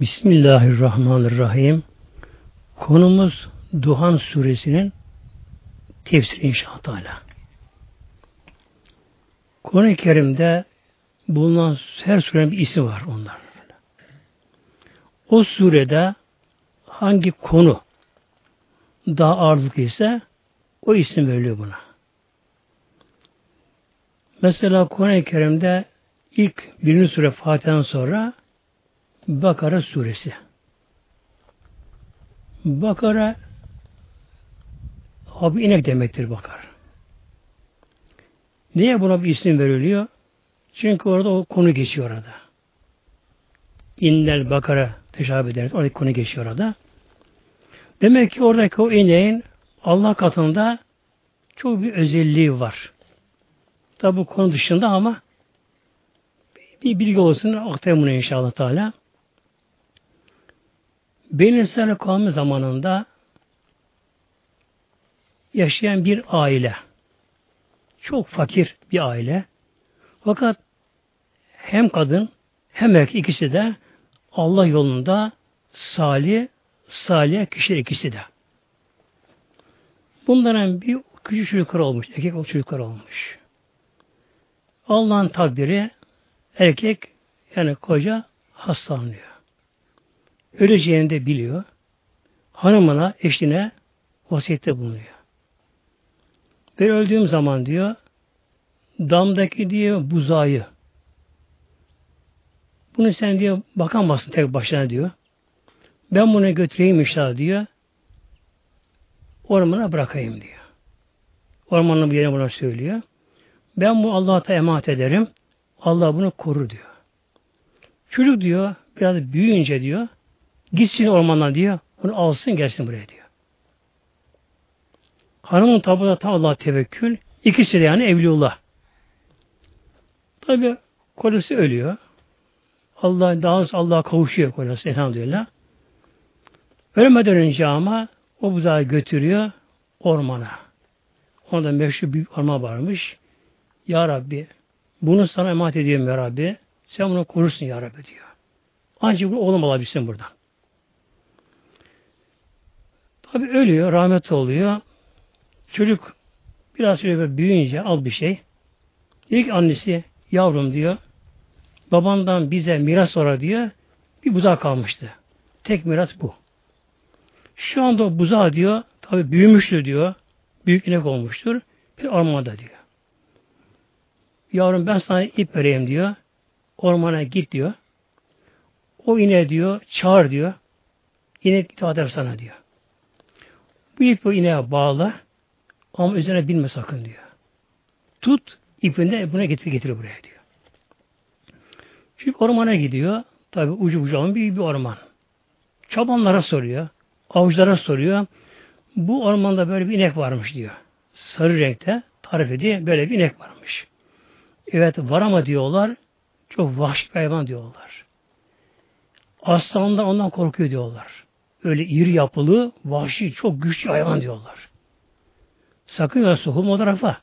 Bismillahirrahmanirrahim. Konumuz Duhan suresinin tefsiri inşallah. Kur'an-ı Kerim'de bulunan her surenin bir ismi var onlar. O surede hangi konu daha ağırlıklı ise o isim veriliyor buna. Mesela Kur'an-ı Kerim'de ilk birinci sure Fatiha'dan sonra Bakara suresi. Bakara abi inek demektir bakar. Niye buna bir isim veriliyor? Çünkü orada o konu geçiyor orada. İnnel bakara teşabih ederiz. Oradaki konu geçiyor orada. Demek ki oradaki o ineğin Allah katında çok bir özelliği var. Tabi bu konu dışında ama bir bilgi olsun aktarım bunu inşallah Teala. Beni İsrail kavmi zamanında yaşayan bir aile. Çok fakir bir aile. Fakat hem kadın hem erkek ikisi de Allah yolunda salih, salih kişiler ikisi de. Bunların bir küçük çocuklar olmuş, erkek çocuklar olmuş. Allah'ın takdiri erkek yani koca hastalanıyor. Öleceğini de biliyor. Hanımına, eşine vasiyette bulunuyor. Ben öldüğüm zaman diyor, damdaki diye buzağı, bunu sen diyor bakamazsın tek başına diyor. Ben bunu götüreyim inşallah diyor. Ormana bırakayım diyor. Ormanın bir yerine buna söylüyor. Ben bu Allah'a emanet ederim. Allah bunu korur diyor. Çocuk diyor biraz büyüyünce diyor gitsin ormandan diyor. Bunu alsın gelsin buraya diyor. Hanımın tabi da tam Allah tevekkül. İkisi de yani evliullah. Tabi kocası ölüyor. Allah daha Allah'a kavuşuyor kocası elhamdülillah. Ölmeden önce ama o buzağı götürüyor ormana. Orada meşhur bir orman varmış. Ya Rabbi bunu sana emanet ediyorum ya Rabbi. Sen bunu korursun ya Rabbi diyor. Ancak bu oğlum alabilsin buradan. Tabi ölüyor, rahmet oluyor. Çocuk biraz şöyle büyüyünce al bir şey. İlk annesi yavrum diyor. Babandan bize miras sonra diyor. Bir buzağı kalmıştı. Tek miras bu. Şu anda o buzağı diyor. Tabi büyümüştür diyor. Büyük inek olmuştur. Bir ormanda diyor. Yavrum ben sana ip vereyim diyor. Ormana git diyor. O ine diyor, çağır diyor. İnek itaat sana diyor. Bu ipi ineğe bağla. Ama üzerine binme sakın diyor. Tut ipinde buna getir getir buraya diyor. Çünkü ormana gidiyor. Tabi ucu bucağı bir, bir orman. Çabanlara soruyor. Avcılara soruyor. Bu ormanda böyle bir inek varmış diyor. Sarı renkte tarif ediyor. Böyle bir inek varmış. Evet var ama diyorlar. Çok vahşi bir hayvan diyorlar. Aslandan ondan korkuyor diyorlar. Öyle iri yapılı, vahşi, çok güçlü hayvan diyorlar. Sakın ya sokulma o tarafa.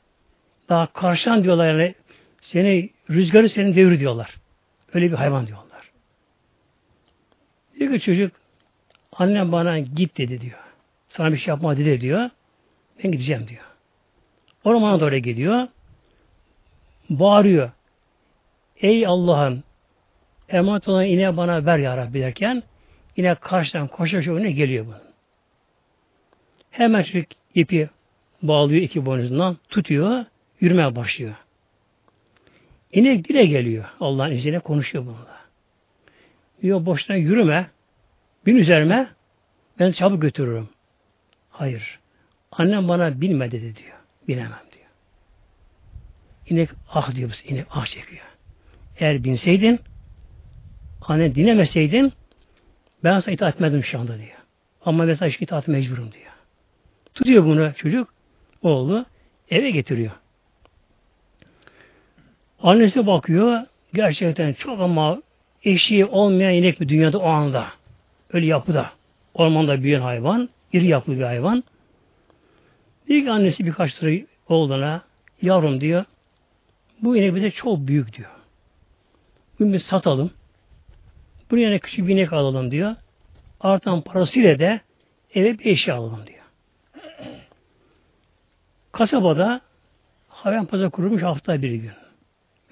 Daha karşıdan diyorlar yani seni rüzgarı senin devri diyorlar. Öyle bir hayvan diyorlar. Diyor ki çocuk annem bana git dedi diyor. Sana bir şey yapma dedi diyor. Ben gideceğim diyor. Ormana doğru gidiyor. Bağırıyor. Ey Allah'ın emanet olan ineği bana ver ya Rabbi derken yine karşıdan koşa koşa önüne geliyor bunun. Hemen çocuk ipi bağlıyor iki boynuzundan, tutuyor, yürümeye başlıyor. İnek dile geliyor. Allah'ın izniyle konuşuyor bununla. Diyor boşuna yürüme, bin üzerime, ben çabuk götürürüm. Hayır. Annem bana bilme dedi diyor. Bilemem diyor. İnek ah diyor. İnek ah çekiyor. Eğer binseydin, anne dinlemeseydin, ben sana itaat etmedim şu anda diyor. Ama mesela şu itaat mecburum diyor. Tutuyor bunu çocuk, oğlu, eve getiriyor. Annesi bakıyor, gerçekten çok ama eşi olmayan inek bir dünyada o anda. Öyle yapıda. Ormanda büyüyen hayvan, iri yapılı bir hayvan. Diyor annesi birkaç lira oğluna, yavrum diyor, bu inek bize çok büyük diyor. Bunu satalım. Bunun yerine küçük bir inek alalım diyor. Artan parasıyla de eve bir eşya alalım diyor. Kasabada hayvan pazarı kurulmuş hafta bir gün.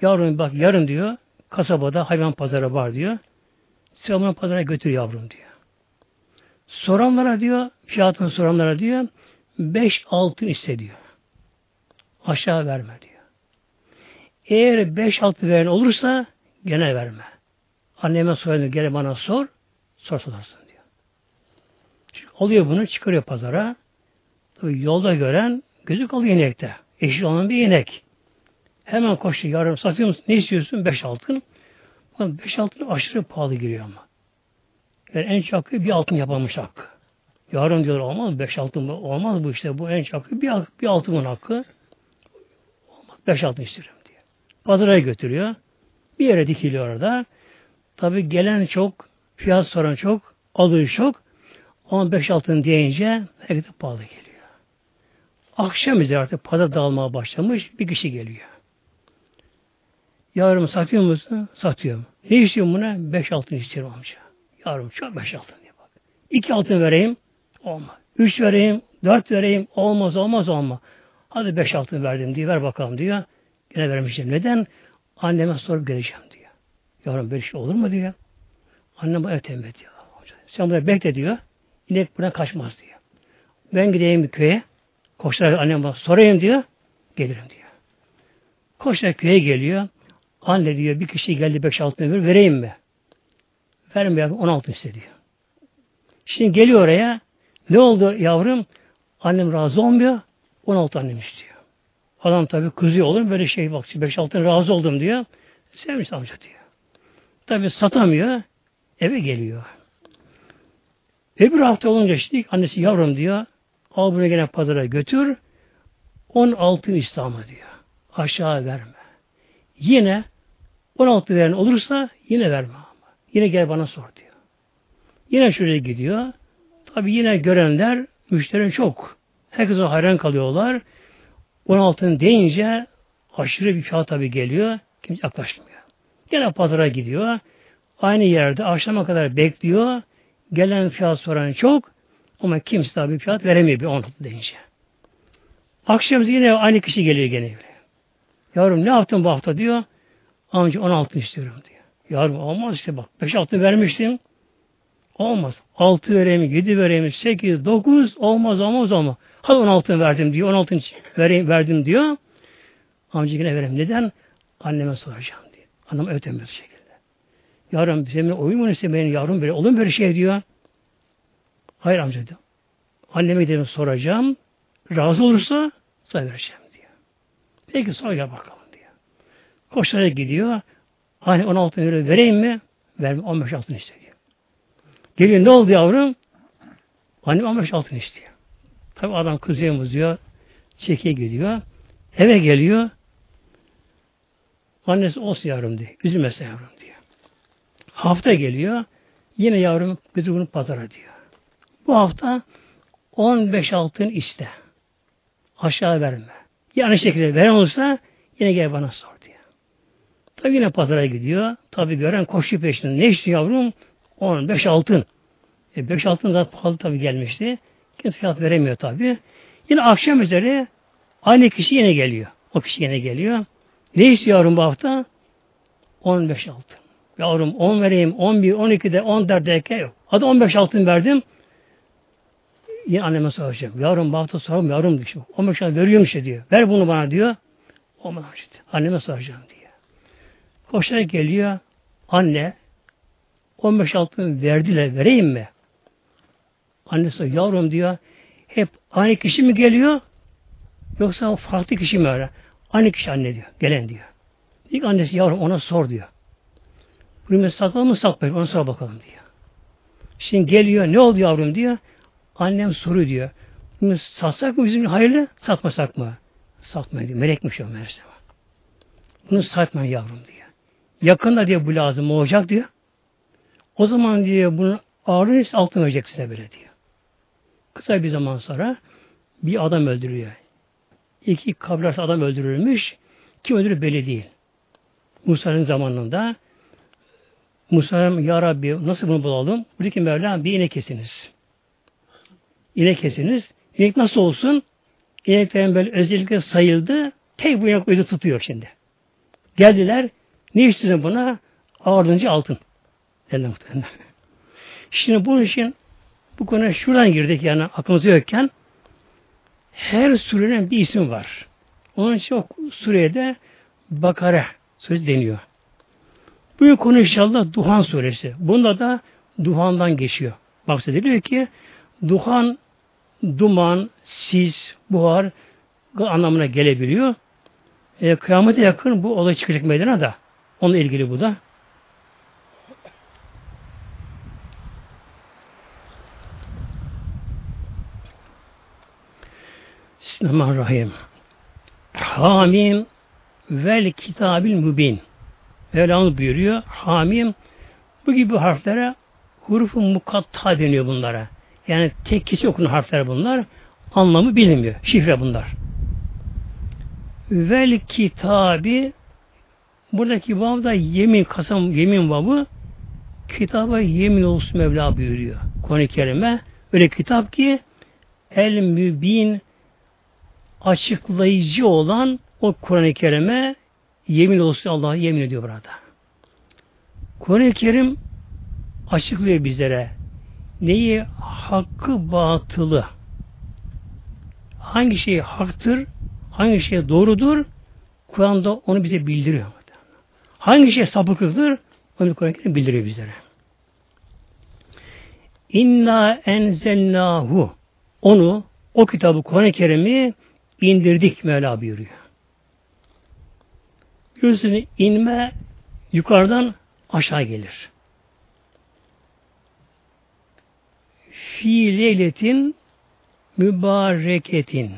Yavrum bak yarın diyor kasabada hayvan pazarı var diyor. Sen pazara götür yavrum diyor. Soranlara diyor, fiyatını soranlara diyor, beş altın istediyor. Aşağı verme diyor. Eğer beş altın veren olursa gene verme. Anneme soruyor, gene bana sor, sor sorarsın diyor. Şimdi oluyor bunu, çıkarıyor pazara. Tabii yolda gören gözü kalıyor inekte. Eşit olan bir inek. Hemen koşuyor, yarım satıyor musun? Ne istiyorsun? Beş altın. Beş altın aşırı pahalı giriyor ama. Yani en çakı bir altın yapılmış hakkı. Yarın diyorlar olmaz beş altın? Olmaz bu işte. Bu en çakı bir, bir altının hakkı. Olmaz. Beş altın istiyorum diye. Pazara götürüyor. Bir yere dikiliyor orada. Tabi gelen çok, fiyat soran çok, alıyor çok. Ama beş altın deyince herkese pahalı geliyor. Akşam üzeri artık pazar dağılmaya başlamış. Bir kişi geliyor. Yavrum satıyor musun? Satıyorum. Ne istiyorsun buna? Beş altın istiyorum amca. Yavrum çok beş altın diye bak. İki altın vereyim. Olmaz. Üç vereyim. Dört vereyim. Olmaz olmaz olmaz. Hadi beş altın verdim diye ver bakalım diyor. Yine vermişim. Neden? Anneme sorup geleceğim. Yavrum böyle şey olur mu diyor. Annem evet emret diyor. Sen burada bekle diyor. İnek buradan kaçmaz diyor. Ben gideyim köye. Koşarak annem bak sorayım diyor. Gelirim diyor. Koşarak köye geliyor. Anne diyor bir kişi geldi beş altın ömür vereyim mi? Verme yavrum 16 istedi. Şimdi geliyor oraya. Ne oldu yavrum? Annem razı olmuyor. 16 annem istiyor. Adam tabi kızıyor olur böyle şey bak 5 altın razı oldum diyor. Sevmiş amca diyor. Tabi satamıyor. Eve geliyor. Öbür hafta olunca işte annesi yavrum diyor. Al bunu gene pazara götür. 16 İslam'a diyor. Aşağı verme. Yine 16 veren olursa yine verme. Yine gel bana sor diyor. Yine şuraya gidiyor. Tabi yine görenler müşteri çok. Herkese hayran kalıyorlar. 16'ın deyince aşırı bir fiyat tabi geliyor. Kimse yaklaşmıyor. Gene pazara gidiyor. Aynı yerde akşama kadar bekliyor. Gelen fiyat soran çok. Ama kimse tabi fiyat veremiyor bir 16 deyince. Akşam yine aynı kişi geliyor gene. Yavrum ne yaptın bu hafta diyor. Amca 16 istiyorum diyor. Yavrum olmaz işte bak. Beş altı vermiştim. Olmaz. Altı vereyim, yedi vereyim, sekiz, dokuz olmaz olmaz olmaz. Hadi on altı verdim diyor. On altı vereyim, verdim diyor. Amca yine vereyim. Neden? Anneme soracağım evet emret şekilde. Yavrum senin oyun mu benim yavrum böyle olur mu böyle şey diyor. Hayır amca diyor. Anneme gidelim soracağım. Razı olursa sana vereceğim diyor. Peki sonra gel bakalım diyor. Koşarak gidiyor. Hani 16 euro vereyim mi? Verme 15 altın istiyor. Geliyor ne oldu yavrum? Annem 15 altın istiyor. Tabi adam kızıyor diyor. Çekiye gidiyor. Eve geliyor. Annesi olsun yavrum diyor. Üzülmesin yavrum diyor. Hafta geliyor. Yine yavrum kızı bunu pazara diyor. Bu hafta 15 altın iste. Aşağı verme. Yani şekilde veren olursa yine gel bana sor. Tabi yine pazara gidiyor. Tabi gören koşu peşinden. Ne istiyor yavrum? 10, 5 altın. E 5 altın da pahalı tabi gelmişti. Kimse fiyat veremiyor tabi. Yine akşam üzeri aynı kişi yine geliyor. O kişi yine geliyor. Ne istiyor yavrum bu hafta? 15 altın. Yavrum 10 vereyim, 11, 12'de 14 derken yok. Hadi 15 altın verdim. Yine anneme soracağım. Yavrum bu hafta sorum yavrum diyor. 15 altın veriyormuş diyor. Ver bunu bana diyor. Olmaz işte. Anneme soracağım diyor. Koşarak geliyor. Anne 15 altın verdiler vereyim mi? Annesi yavrum diyor hep aynı kişi mi geliyor yoksa farklı kişi mi öyle? Aynı kişi anne diyor. Gelen diyor. İlk annesi yavrum ona sor diyor. Bunu sakalım mı saklayın ona sor bakalım diyor. Şimdi geliyor ne oldu yavrum diyor. Annem soruyor diyor. Bunu satsak mı bizim hayırlı satmasak mı? Satmayın diyor. Melekmiş o meğerse. Bunu satmayın yavrum diyor. Yakında diye bu lazım olacak diyor. O zaman diye bunu ağrın altın verecek size böyle diyor. Kısa bir zaman sonra bir adam öldürüyor. İki kabiler adam öldürülmüş. Kim öldürür belli değil. Musa'nın zamanında Musa'ya Ya Rabbi nasıl bunu bulalım? Dedi ki Mevlam bir inek kesiniz. İnek kesiniz. İnek nasıl olsun? İneklerin böyle özellikle sayıldı. Tek bu inek öyle tutuyor şimdi. Geldiler. Ne istiyorsun buna? Ardınca altın. Şimdi bunun için bu konuya şuradan girdik yani aklımızda yokken her surenin bir ismi var. Onun için o surede Bakara söz deniyor. Bu konu inşallah Duhan suresi. Bunda da Duhan'dan geçiyor. Bahsediliyor ki Duhan, duman, sis, buhar anlamına gelebiliyor. E, kıyamete yakın bu olay çıkacak meydana da. Onunla ilgili bu da. Bismillahirrahmanirrahim. Hamim vel kitabil mübin. Mevlamız buyuruyor. Hamim bu gibi harflere hurufu mukatta deniyor bunlara. Yani tek kişi okunan harfler bunlar. Anlamı bilinmiyor. Şifre bunlar. Vel kitabi buradaki vav da yemin, kasam yemin vavı kitaba yemin olsun Mevla buyuruyor. Konu-i Kerime öyle kitap ki el mübin açıklayıcı olan o Kur'an-ı Kerim'e yemin olsun Allah'a yemin ediyor burada. Kur'an-ı Kerim açıklıyor bizlere neyi hakkı batılı hangi şey haktır hangi şey doğrudur Kur'an'da onu bize bildiriyor. Hangi şey sapıklıktır onu Kur'an-ı Kerim bildiriyor bizlere. İnna enzelnahu onu o kitabı Kur'an-ı Kerim'i indirdik Mevla buyuruyor. Biliyorsunuz inme yukarıdan aşağı gelir. Fi mübareketin.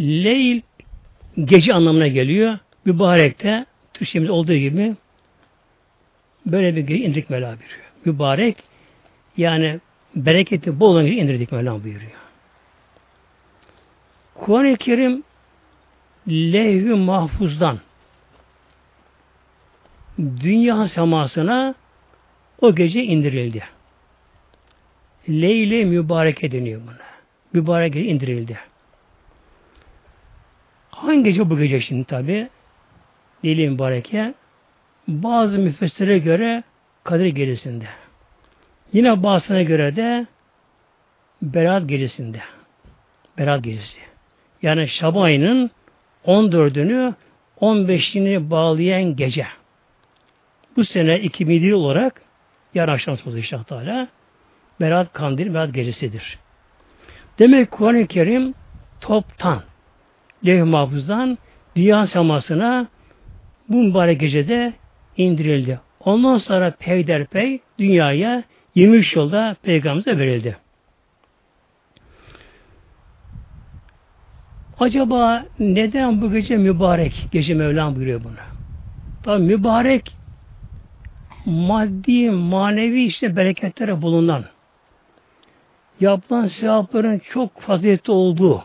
Leyl gece anlamına geliyor. Mübarek de Türkçemiz olduğu gibi böyle bir gece indirdik Mevla buyuruyor. Mübarek yani bereketi bol olan indirdik Mevla buyuruyor. Kuran-ı Kerim lehvi mahfuzdan dünya semasına o gece indirildi. Leyle mübarek deniyor buna. Mübarek gece indirildi. Hangi gece bu gece şimdi tabi? Leyle mübareke bazı müfessire göre Kadir gecesinde. Yine bazısına göre de Berat gecesinde. Berat gecesi. Yani Şaban ayının 14'ünü 15'ini bağlayan gece. Bu sene 2007 olarak yarın akşam sözü inşallah Teala Berat Kandil, Berat Gecesidir. Demek Kur'an-ı Kerim toptan levh mahfuzdan dünya semasına bu mübarek gecede indirildi. Ondan sonra peyderpey dünyaya 23 yılda peygamberimize verildi. Acaba neden bu gece mübarek? Gece Mevlam buyuruyor bunu. Tabi mübarek maddi, manevi işte bereketlere bulunan yapılan sevapların çok faziletli olduğu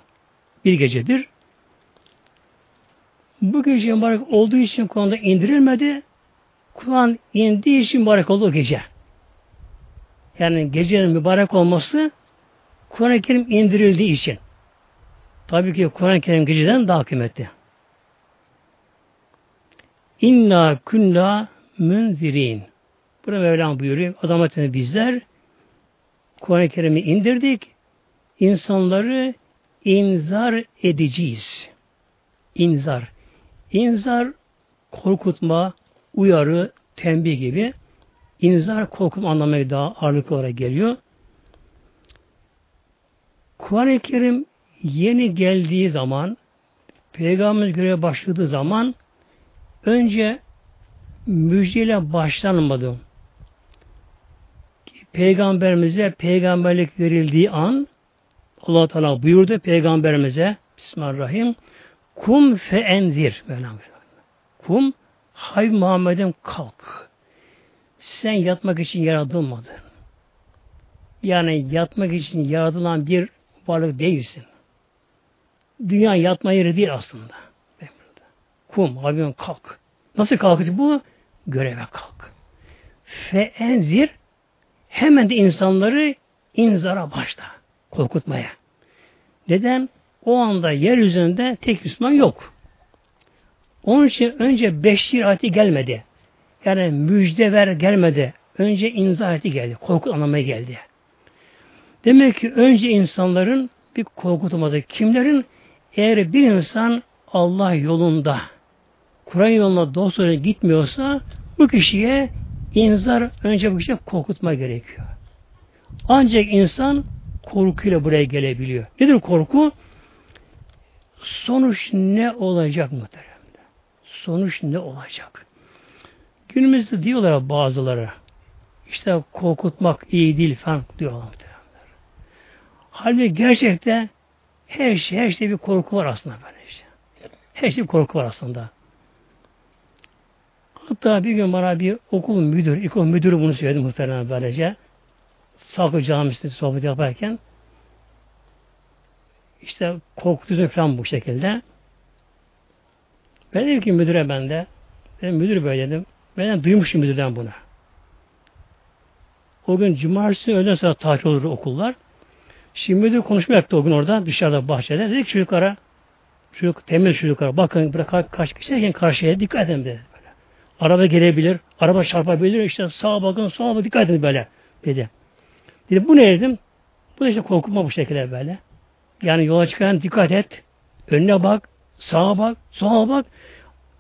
bir gecedir. Bu gece mübarek olduğu için konuda indirilmedi. Kur'an indiği için mübarek oldu gece. Yani gecenin mübarek olması Kur'an-ı Kerim indirildiği için. Tabii ki Kur'an-ı Kerim geceden daha kıymetli. İnna kunna münzirin. Burada Mevlam buyuruyor. Azametini bizler Kur'an-ı Kerim'i indirdik. İnsanları inzar edeceğiz. İnzar. İnzar korkutma, uyarı, tembih gibi. İnzar korkutma anlamına daha ağırlıklı olarak geliyor. Kur'an-ı Kerim yeni geldiği zaman Peygamberimiz göreve başladığı zaman önce müjdeyle başlanmadı. Peygamberimize peygamberlik verildiği an Allah Teala buyurdu peygamberimize Bismillahirrahmanirrahim kum fe enzir kum hay Muhammed'im kalk. Sen yatmak için yaratılmadın. Yani yatmak için yaratılan bir varlık değilsin dünya yatma yeri değil aslında kum Habibim kalk nasıl kalkacak bu göreve kalk. Fe enzir hemen de insanları inzara başla. Korkutmaya. Neden? O anda yeryüzünde tek Müslüman yok. Onun için önce beşir ayeti gelmedi. Yani müjde ver gelmedi. Önce inza ayeti geldi. Korku anlamaya geldi. Demek ki önce insanların bir korkutulması. Kimlerin? Eğer bir insan Allah yolunda Kur'an yoluna dostlarına gitmiyorsa bu kişiye inzar önce bu kişiye korkutma gerekiyor. Ancak insan korkuyla buraya gelebiliyor. Nedir korku? Sonuç ne olacak muhteremde? Sonuç ne olacak? Günümüzde diyorlar bazıları işte korkutmak iyi değil falan diyorlar muhteremler. Halbuki gerçekte her şey, her şey bir korku var aslında böyle işte. Her şey bir korku var aslında. Hatta bir gün bana bir okul müdür, ilkokul müdürü bunu söyledi muhtemelen böylece. Sakı camisinde sohbet yaparken işte korkutucu falan bu şekilde. Ben dedim ki müdüre ben de dedim, müdür böyle dedim. Ben de duymuşum müdürden bunu. O gün cumartesi öğleden sonra tatil olur okullar. Şimdi müdür konuşma yaptı o gün orada dışarıda bahçede. Dedik çocuklara çocuk temiz çocuklara bakın bırak kaç kişiyken karşıya dikkat edin dedi. Böyle. Araba gelebilir, araba çarpabilir işte sağa bakın sola bakın dikkat edin böyle dedi. Dedi bu ne dedim? Bu da işte korkutma bu şekilde böyle. Yani yola çıkan dikkat et. Önüne bak, sağa bak, sola bak.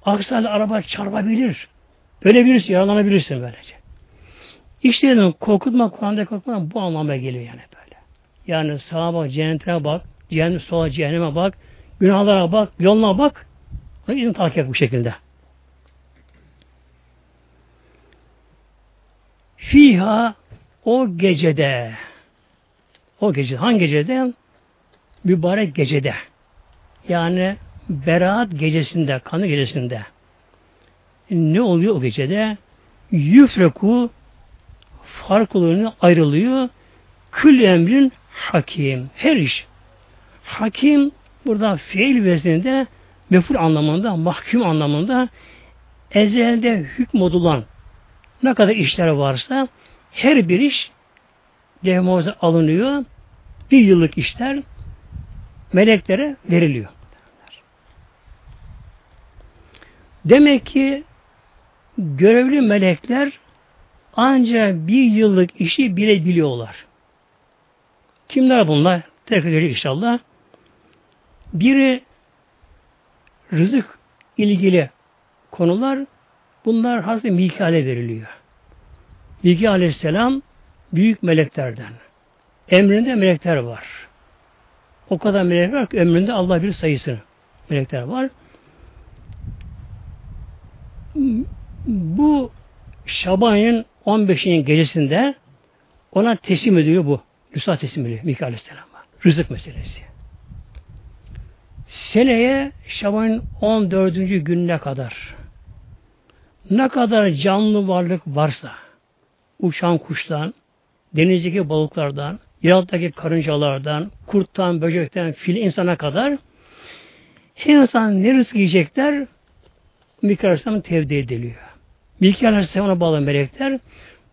Aksi halde araba çarpabilir. Ölebilirsin, yaralanabilirsin böylece. İşte dedim, korkutma, Kur'an'da korkutma bu anlamda geliyor yani böyle. Yani sağa bak, cennetine bak, cehennem, sola cehenneme bak, günahlara bak, yoluna bak. Onu izin takip bu şekilde. Fiha o gecede o gece hangi gecede? Mübarek gecede. Yani Berat gecesinde, kanı gecesinde. Ne oluyor o gecede? Yüfreku fark oluyor, ayrılıyor. Kül emrin hakim. Her iş. Hakim burada fiil vezninde meful anlamında, mahkum anlamında ezelde hükmodulan ne kadar işler varsa her bir iş levh alınıyor. Bir yıllık işler meleklere veriliyor. Demek ki görevli melekler ancak bir yıllık işi bile biliyorlar. Kimler bunlar? Tekrar gelecek inşallah. Biri rızık ilgili konular bunlar Hazreti Mikail'e veriliyor. Mikail Aleyhisselam büyük meleklerden. Emrinde melekler var. O kadar melek var ki ömründe Allah bir sayısı melekler var. Bu Şaban'ın 15'inin gecesinde ona teslim ediyor bu. Musa teslim ediyor Mikail Aleyhisselam'a. Rızık meselesi. Seneye Şaban'ın 14. gününe kadar ne kadar canlı varlık varsa uçan kuştan, denizdeki balıklardan, Yarattaki karıncalardan, kurttan, böcekten, fil insana kadar her insan ne rızık yiyecekler Mikail Aleyhisselam tevdi ediliyor. Mikail Aleyhisselam'a bağlı melekler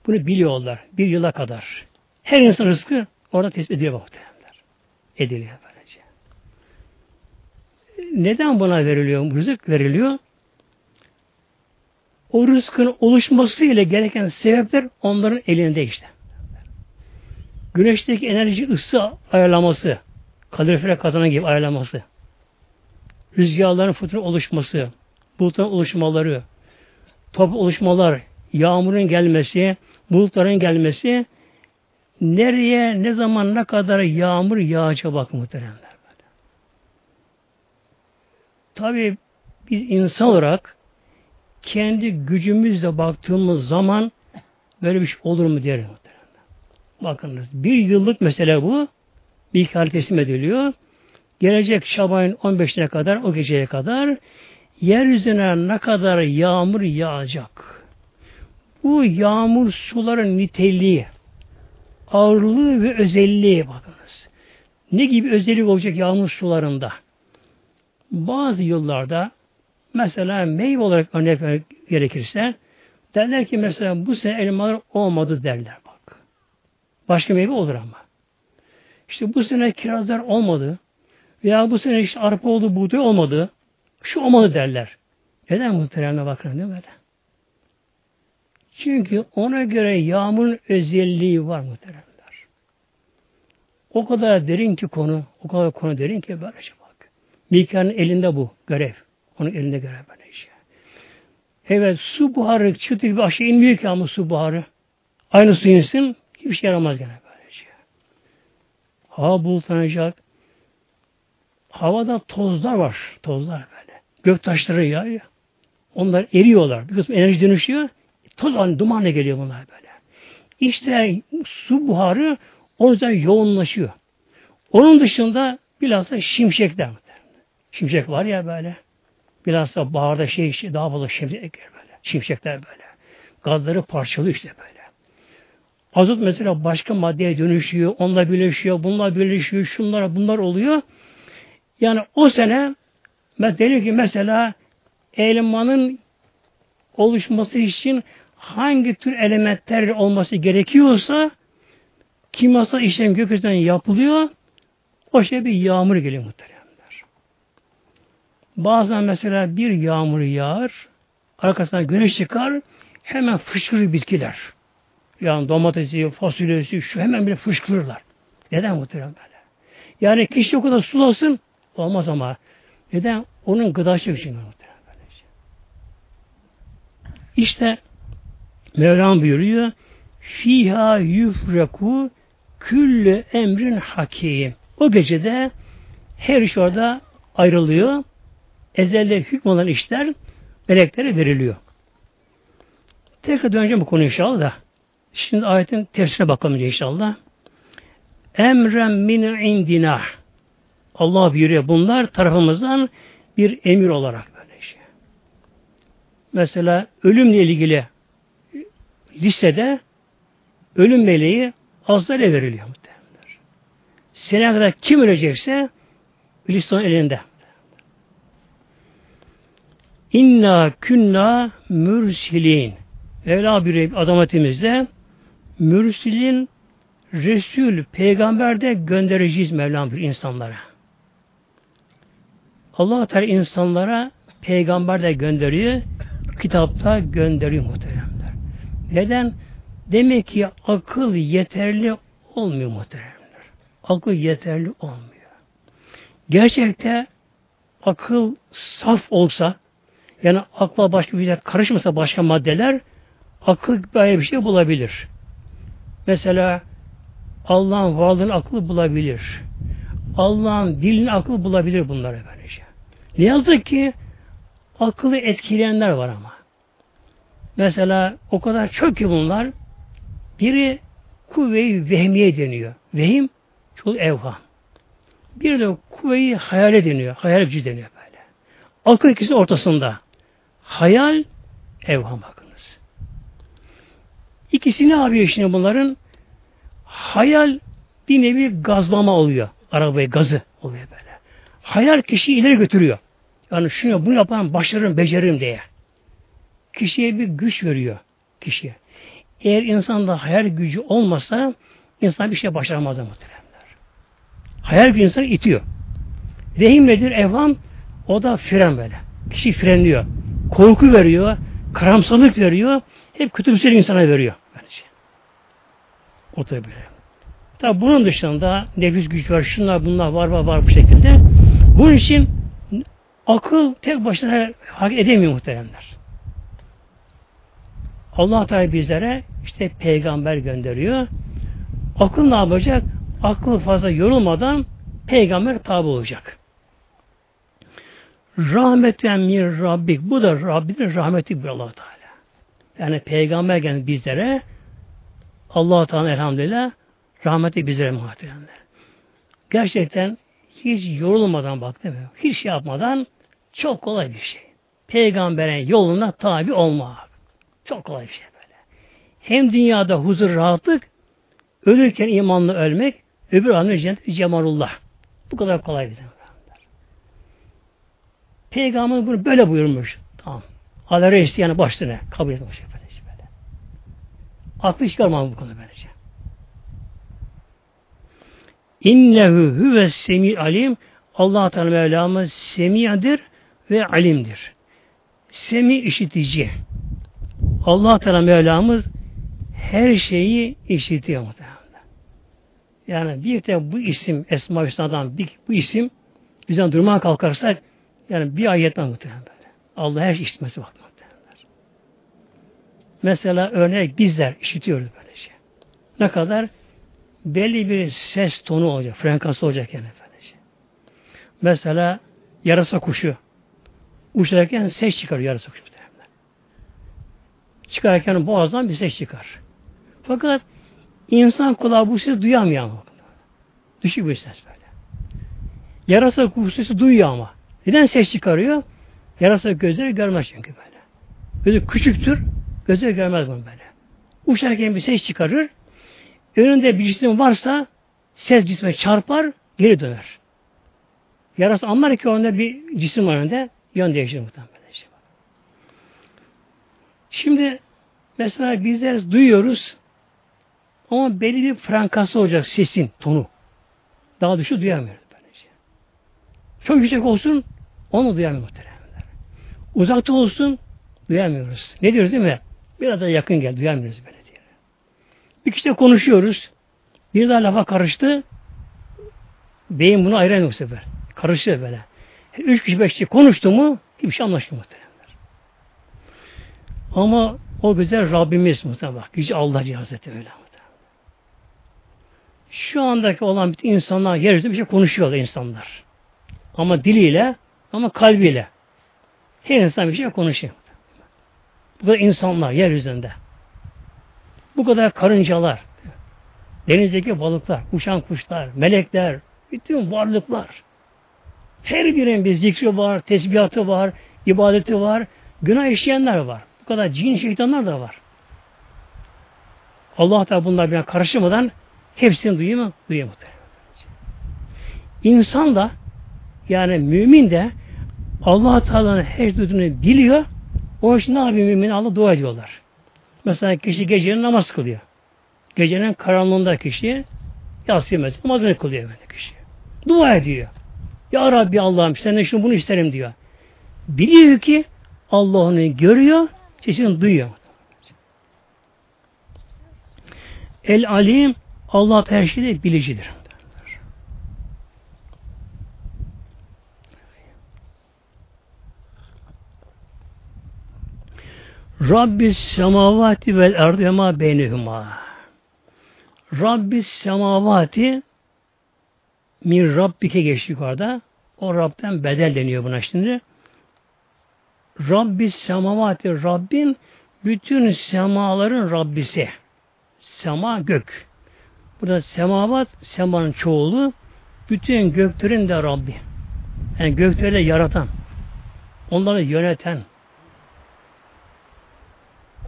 bunu biliyorlar. Bir yıla kadar. Her insan rızkı orada tespit ediliyor muhtemelenler. Ediliyor böylece. Neden buna veriliyor? Rızık veriliyor. O rızkın oluşması ile gereken sebepler onların elinde işte. Güneşteki enerji ısı ayarlaması, kalorifere kazanan gibi ayarlaması, rüzgarların fırtına oluşması, bulutların oluşmaları, top oluşmalar, yağmurun gelmesi, bulutların gelmesi, nereye, ne zaman, ne kadar yağmur yağacak bak muhteremler. Tabi biz insan olarak kendi gücümüzle baktığımız zaman böyle bir şey olur mu diyelim. Bakınız bir yıllık mesele bu. Bir hikaye teslim ediliyor. Gelecek Şaban'ın 15'ine kadar o geceye kadar yeryüzüne ne kadar yağmur yağacak. Bu yağmur suların niteliği, ağırlığı ve özelliği bakınız. Ne gibi özellik olacak yağmur sularında? Bazı yıllarda mesela meyve olarak örnek gerekirse Derler ki mesela bu sene elmalar olmadı derler bak. Başka meyve olur ama. İşte bu sene kirazlar olmadı. Veya bu sene işte arpa oldu, buğday olmadı. Şu olmadı derler. Neden muhteremle bakın mi böyle? Çünkü ona göre yağmurun özelliği var muhteremler. O kadar derin ki konu, o kadar konu derin ki böyle şey bak. Mika'nın elinde bu görev. Onun elinde görev böyle şey. Evet su buharı çıktı gibi aşağı inmiyor ki ama su buharı. Aynı su insin hiçbir şey yaramaz gene böyle şey. Hava bulutlanacak. Havada tozlar var. Tozlar böyle. Gök taşları yağıyor. Onlar eriyorlar. Bir kısmı enerji dönüşüyor. Toz halinde, dumanla geliyor bunlar böyle. İşte su buharı o yüzden yoğunlaşıyor. Onun dışında bilhassa şimşekler. Şimşek var ya böyle. Bilhassa baharda şey, şey daha fazla şimşek böyle. Şimşekler böyle. Gazları parçalıyor işte böyle. Azot mesela başka maddeye dönüşüyor, onunla birleşiyor, bununla birleşiyor, şunlar bunlar oluyor. Yani o sene mesela ki mesela elmanın oluşması için hangi tür elementler olması gerekiyorsa kimyasal işlem gökyüzünden yapılıyor. O şey bir yağmur geliyor muhteremler. Bazen mesela bir yağmur yağar, arkasından güneş çıkar, hemen fışkırır bitkiler. Yani domatesi, fasulyesi, şu hemen bile fışkırırlar. Neden muhterem? Yani kişi o kadar sulasın, olmaz ama. Neden? Onun gıdası için muhterem. İşte Mevlam buyuruyor, Fiha yufraku küllü emrin hakim. O gecede her iş orada ayrılıyor. Ezelde hükmolan işler meleklere veriliyor. Tekrar döneceğim bu konu inşallah. Şimdi ayetin tefsirine bakalım inşallah. Emren min indina. Allah buyuruyor bunlar tarafımızdan bir emir olarak böyle şey. Mesela ölümle ilgili listede ölüm meleği Azrail'e veriliyor muhtemelenler. Seneye kadar kim ölecekse listenin elinde. İnna künna mürsilin. Mevla bir adametimizde mürsilin Resul, peygamber de göndereceğiz Mevlam bir insanlara. Allah Teala insanlara peygamber de gönderiyor, kitapta gönderiyor muhteremler. Neden? Demek ki akıl yeterli olmuyor muhteremler. Akıl yeterli olmuyor. Gerçekte akıl saf olsa, yani akla başka bir şey karışmasa başka maddeler, akıl böyle bir şey bulabilir. Mesela Allah'ın varlığının aklı bulabilir. Allah'ın dilinin aklı bulabilir bunları böylece. Ne yazık ki akıllı etkileyenler var ama. Mesela o kadar çok ki bunlar biri kuvve-i vehmiye deniyor. Vehim çok evham. Bir de kuvve-i hayale deniyor. Hayal gücü deniyor böyle. Akıl ikisi ortasında. Hayal, evham bakınız. İkisi ne yapıyor şimdi bunların? Hayal bir nevi gazlama oluyor. Arabayı gazı oluyor böyle. Hayal kişiyi ileri götürüyor. Yani şunu bunu yapan başarırım, beceririm diye. Kişiye bir güç veriyor kişiye. Eğer insanda hayal gücü olmasa insan bir şey başaramaz muhteremler. Hayal bir insanı itiyor. Rehim nedir? Evham o da fren böyle. Kişi frenliyor. Korku veriyor. Karamsalık veriyor. Hep kötümser insana veriyor. Bence. O tabi böyle. Tabi bunun dışında nefis güç var, şunlar bunlar var var var bu şekilde. Bunun için akıl tek başına hak edemiyor muhteremler. Allah Teala bizlere işte peygamber gönderiyor. Akıl ne yapacak? Akıl fazla yorulmadan peygamber tabi olacak. Rahmeten min Rabbik. Bu da Rabbinin rahmeti bir allah Teala. Yani peygamber geldi bizlere allah Teala elhamdülillah rahmeti bizlere muhtemelen. Gerçekten hiç yorulmadan bak değil mi? Hiç şey yapmadan çok kolay bir şey. Peygamberin yoluna tabi olmak. Çok kolay bir şey böyle. Hem dünyada huzur, rahatlık, ölürken imanla ölmek, öbür anı cennet cemalullah. Bu kadar kolay bir şey. Peygamber bunu böyle buyurmuş. Tamam. Allah reis yani başlığına kabul etmiş efendim. Aklı çıkarmam bu konu böylece. İnnehu huve semi alim Allah Teala Mevlamız semiyadır ve alimdir. Semi işitici. Allah Teala Mevlamız her şeyi işitiyor muhtemelen. Yani bir de bu isim Esma Hüsna'dan bir, bu isim bizden durmaya kalkarsak yani bir ayetten muhtemelen böyle. Allah her şey işitmesi bak muhtemelen. Mesela örnek bizler işitiyoruz böyle şey. Ne kadar? Belli bir ses tonu olacak, frekansı olacak yani böyle şey. Mesela yarasa kuşu uçarken ses çıkar yarasa kuşu. Çıkarken boğazdan bir ses çıkar. Fakat insan kulağı bu sesi duyamıyor ama. Düşük bir ses böyle. Yarasa kuş sesi duyuyor ama. Neden ses çıkarıyor? Yarasa gözleri görmez çünkü böyle. Gözü küçüktür, gözleri görmez bunu böyle. Uçarken bir ses çıkarır, önünde bir cisim varsa ses cisme çarpar, geri döner. Yarasa anlar ki onda bir cisim var önünde, yön değiştirir muhtemelen. Şimdi mesela bizler duyuyoruz ama belli bir frankası olacak sesin tonu. Daha düşük duyamıyoruz böylece. Çok yüksek olsun onu duyamıyoruz. Uzakta olsun duyamıyoruz. Ne diyoruz değil mi? Biraz da yakın gel duyamıyoruz böyle diye. Bir kişiyle konuşuyoruz. Bir daha lafa karıştı. Beyin bunu ayıramıyor bu sefer. Karışıyor böyle. Üç kişi beş kişi konuştu mu şey anlaşılmıyor muhtemelen. Ama o güzel Rabbimiz muhtemelen bak. Gücü Allah Hazreti öyle. Şu andaki olan bütün insanlar yeryüzünde bir şey konuşuyorlar insanlar. Ama diliyle ama kalbiyle. Her insan bir şey konuşuyor. Bu kadar insanlar yeryüzünde. Bu kadar karıncalar, denizdeki balıklar, uçan kuşlar, melekler, bütün varlıklar. Her birinin bir zikri var, tesbihatı var, ibadeti var, günah işleyenler var. Kadar cin şeytanlar da var. Allah da bunlar bir karışmadan Hepsini duyuyor mu? Duyuyor muhtemelen. İnsan da yani mümin de allah Teala'nın her duyduğunu biliyor. O için ne yapıyor mümin? Allah dua ediyorlar. Mesela kişi gecenin namaz kılıyor. Gecenin karanlığında kişi yatsı mesela namazını kılıyor böyle kişi. Dua ediyor. Ya Rabbi Allah'ım senden şunu bunu isterim diyor. Biliyor ki Allah onu görüyor, sesini duyuyor. El alim Allah her şeyi bilicidir. Rabbis semavati vel ardı ma beynehuma. Rabbis semavati min Rabbike geçti yukarıda. O Rab'den bedel deniyor buna şimdi. Rabbis semavati Rabbin bütün semaların Rabbisi. Sema gök. Burada semavat, semanın çoğulu, bütün göklerin de Rabbi. Yani gökleri yaratan, onları yöneten,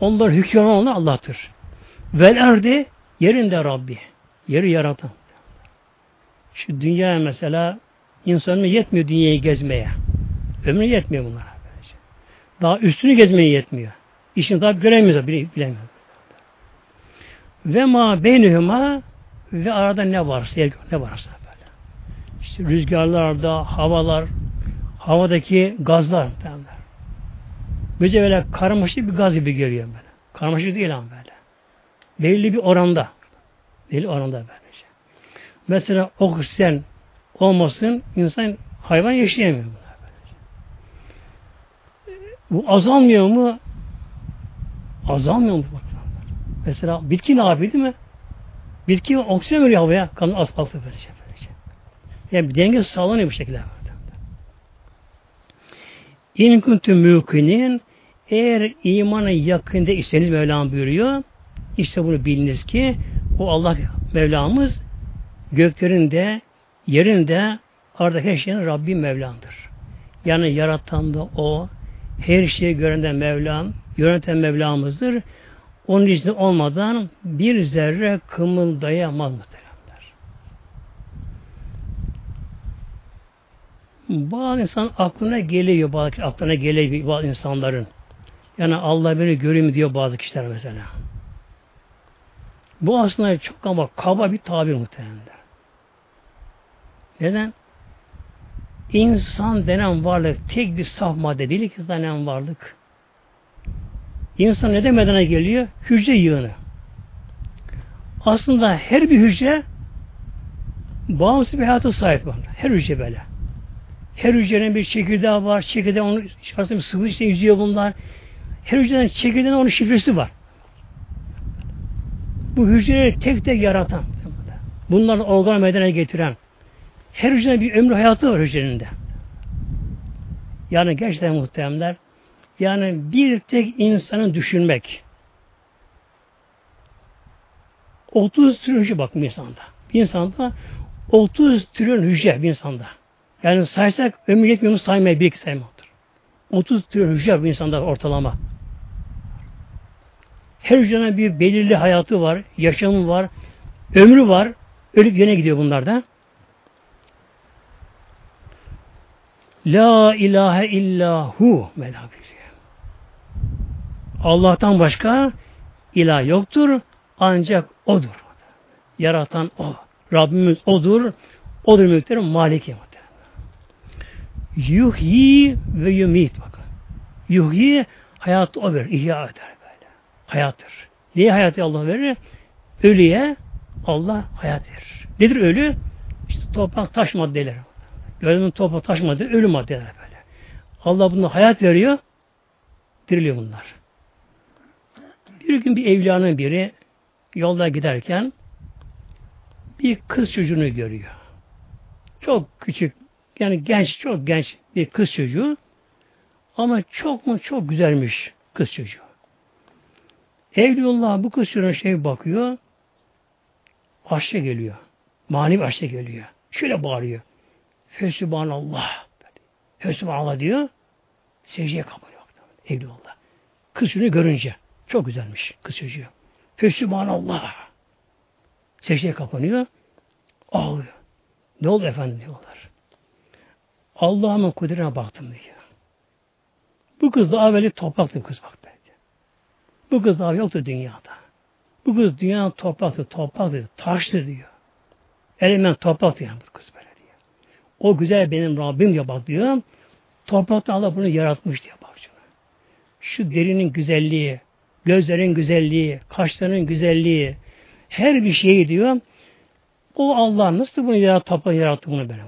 onları hükümran olan Allah'tır. Vel erdi, yerin de Rabbi. Yeri yaratan. Şu dünya mesela insanın yetmiyor dünyayı gezmeye. Ömrü yetmiyor bunlara. Daha üstünü gezmeye yetmiyor. İşini daha göremiyoruz, bilemiyor. Ve ma beynühüma ve arada ne varsa, ne varsa böyle. İşte rüzgarlarda, havalar, havadaki gazlar. Bize böyle karmaşık bir gaz gibi geliyor böyle. Karmaşık değil ama böyle. Belli bir oranda. Belli oranda böylece. Mesela oksijen olmasın, insan hayvan yaşayamıyor. Bu azalmıyor mu? Azalmıyor mu? Mesela bitki ne yapıyor değil mi? Bitki oksijen veriyor havaya. Kanın asfaltı böylece. böylece. Yani bir denge sağlanıyor bu şekilde. İn kuntum mümkinin eğer imanı yakında iseniz Mevlam buyuruyor. İşte bunu biliniz ki o Allah Mevlamız göklerin de yerin de aradaki her şeyin Rabbim Mevlam'dır. Yani yaratan da o, her şeyi gören de Mevlam, yöneten Mevlamızdır. Onun izni olmadan bir zerre kımıldayamaz muhteremler. Bazı insan aklına geliyor, bazı aklına geliyor bazı insanların. Yani Allah beni görüyor diyor bazı kişiler mesela. Bu aslında çok ama kaba bir tabir muhtemelen. Neden? İnsan denen varlık tek bir saf madde değil ki denen varlık. İnsan ne demedene geliyor? Hücre yığını. Aslında her bir hücre bağımsız bir hayata sahip. Her hücre böyle. Her hücrenin bir çekirdeği var. Çekirdeği onun içerisinde bir sıvı işte yüzüyor bunlar. Her hücrenin çekirdeğinin onun şifresi var. Bu hücreleri tek tek yaratan, bunların organ meydana getiren, her hücrenin bir ömrü hayatı var hücrenin de. Yani gerçekten muhteremler, yani bir tek insanı düşünmek, 30 trilyon hücre bak bir insanda. Bir insanda 30 trilyon hücre bir insanda. Yani saysak ömür yetmiyor mu saymaya bir iki saymaktır. 30 trilyon hücre bir insanda ortalama. Her hücrenin bir belirli hayatı var, yaşamı var, ömrü var. Ölüp yine gidiyor bunlar La ilahe illahu Mevla Allah'tan başka ilah yoktur. Ancak O'dur. Yaratan O. Rabbimiz O'dur. O'dur mülklerin maliki. Yuhyi ve yumit bakın. Yuhyi hayatı O verir. İhya eder böyle. Hayattır. Niye hayatı Allah verir? Ölüye Allah hayat verir. Nedir ölü? İşte toprak taş maddeleri. Gördüğümüz toprak taş maddeleri ölü maddeler böyle. Allah buna hayat veriyor. Diriliyor bunlar. Bir gün bir evliyanın biri yolda giderken bir kız çocuğunu görüyor. Çok küçük, yani genç, çok genç bir kız çocuğu. Ama çok mu çok güzelmiş kız çocuğu. Evliullah bu kız çocuğuna şey bakıyor. Aşça geliyor. Manevi aşça geliyor. Şöyle bağırıyor. Fesubhanallah. Fesubhanallah diyor. Secdeye kapanıyor. Evliullah. Kız çocuğunu görünce. Çok güzelmiş kız çocuğu. Fesubhanallah. Secdeye kapanıyor. Ağlıyor. Ne oldu efendim diyorlar. Allah'ın kudretine baktım diyor. Bu kız da evveli topraktı kız bak belki. Bu kız daha yoktu dünyada. Bu kız dünyanın topraktı, topraktı, taştı diyor. Elinden topraktı yani bu kız diyor. O güzel benim Rabbim diyor bak diyor. Toprakta Allah bunu yaratmış diyor bak. Şu derinin güzelliği, gözlerin güzelliği, kaşların güzelliği, her bir şeyi diyor. O Allah nasıl bunu yarattı, toprağı yarattı bunu böyle.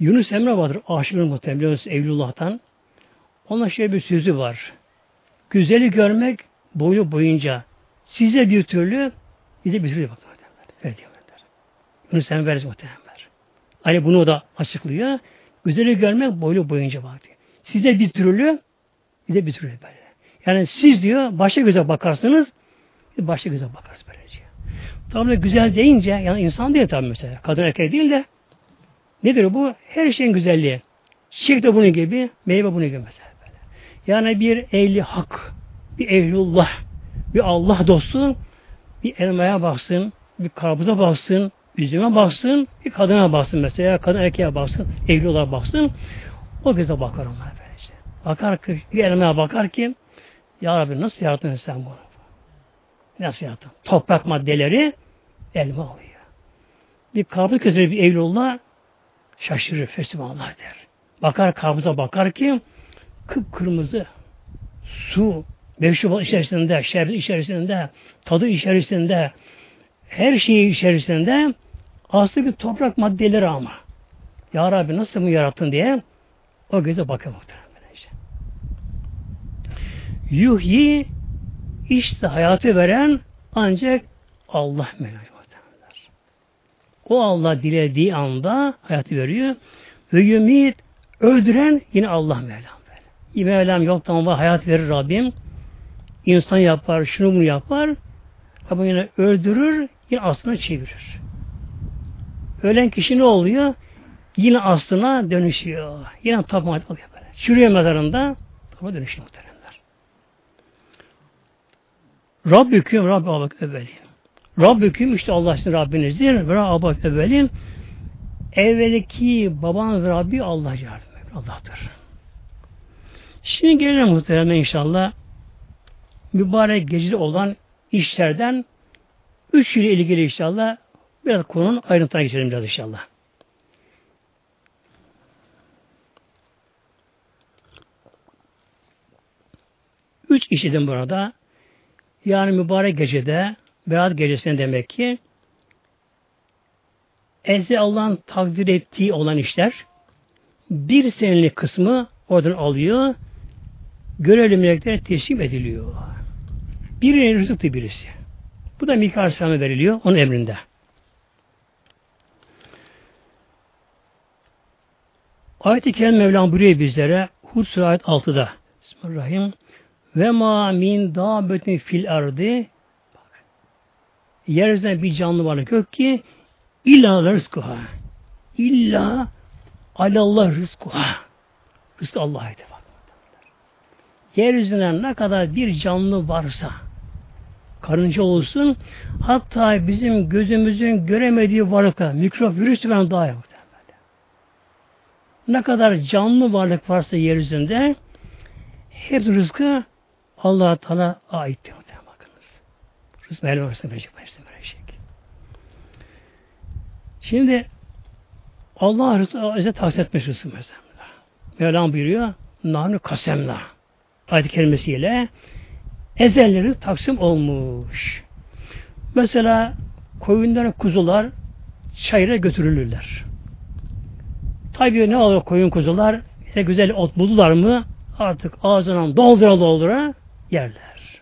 Yunus Emre vardır. Aşık muhtemelen biliyorsunuz Evlullah'tan. Onun şöyle bir sözü var. Güzeli görmek boyu boyunca size bir türlü bize bir türlü bakın. Yunus Emre veririz muhtemelen. Hani bunu da açıklıyor. Güzeli görmek boyu boyunca bak diyor. Size bir türlü bize bir türlü böyle. Yani siz diyor başka göze bakarsınız başka göze bakarız böylece. Tabi güzel deyince yani insan değil tabi mesela. Kadın erkek değil de nedir bu? Her şeyin güzelliği. Çiçek de bunun gibi, meyve bunun gibi mesela. Böyle. Yani bir ehli hak, bir ehlullah, bir Allah dostu bir elmaya baksın, bir karpuza baksın, üzüme baksın, bir kadına baksın mesela, kadın erkeğe baksın, evli olarak baksın. O göze bakar onlar böylece. Bakar ki, bir elmaya bakar ki, Ya Rabbi nasıl yarattın sen bunu? Nasıl yarattın? Toprak maddeleri elma oluyor. Bir karpuz keseri bir evlullah şaşırır, fesibhanallah der. Bakar karpuza bakar ki kıpkırmızı su, meşrubat içerisinde, şerbet içerisinde, tadı içerisinde, her şeyi içerisinde aslında bir toprak maddeleri ama. Ya Rabbi nasıl mı yarattın diye o göze bakıyor muhtemelen. Işte. Yuhyi işte hayatı veren ancak Allah muhtemelen. O Allah dilediği anda hayatı veriyor. Ve yumit öldüren yine Allah Mevlam. Böyle. Mevlam yoktan var hayat verir Rabbim. İnsan yapar, şunu bunu yapar. Ama yine öldürür, yine aslına çevirir. Ölen kişi ne oluyor? Yine aslına dönüşüyor. Yine tapmaya bakıyor böyle. Çürüyor mezarında tapma dönüşüyor muhteremler. Rabbüküm Rabbi abak evvelin. Rabbüküm işte Allah sizin Rabbinizdir. Ve abak evvelin. Evveliki babanız Rabbi Allah yardım Allah'tır. Şimdi gelelim muhtemelen inşallah mübarek gecede olan işlerden üç ile ilgili inşallah biraz konunun ayrıntına geçelim biraz inşallah. Üç işledim burada. Yani mübarek gecede, Berat gecesinde demek ki Eze Allah'ın takdir ettiği olan işler bir senelik kısmı oradan alıyor görevli teslim ediliyor. Birinin rızıktı birisi. Bu da Mikail Aleyhisselam'a veriliyor onun emrinde. Ayet-i Kerime Mevlam buyuruyor bizlere Hud Suresi ayet 6'da Bismillahirrahmanirrahim. Ve ma min dâbetin fil ardı. Yeryüzünde bir canlı varlık yok ki illa rızkuha. İlla alallah rızkuha. Rızkı Allah'a bak. Yeryüzüne ne kadar bir canlı varsa karınca olsun hatta bizim gözümüzün göremediği varlıklar mikrop virüs falan daha yok. Ne kadar canlı varlık varsa yeryüzünde hep rızkı Allah Teala ait. Bakınız. Rızkı Mevlam arasında verecek. Hepsini verecek. Şimdi Allah rızkı bize tahsis etmiş rızkı mesela. Mevlam buyuruyor. Nahnu kasemna. Ayet-i kerimesiyle ezelleri taksim olmuş. Mesela koyunlar, kuzular çayıra götürülürler. Tabii ne oluyor koyun kuzular? Ne güzel ot buldular mı artık ağzından doldura doldura yerler.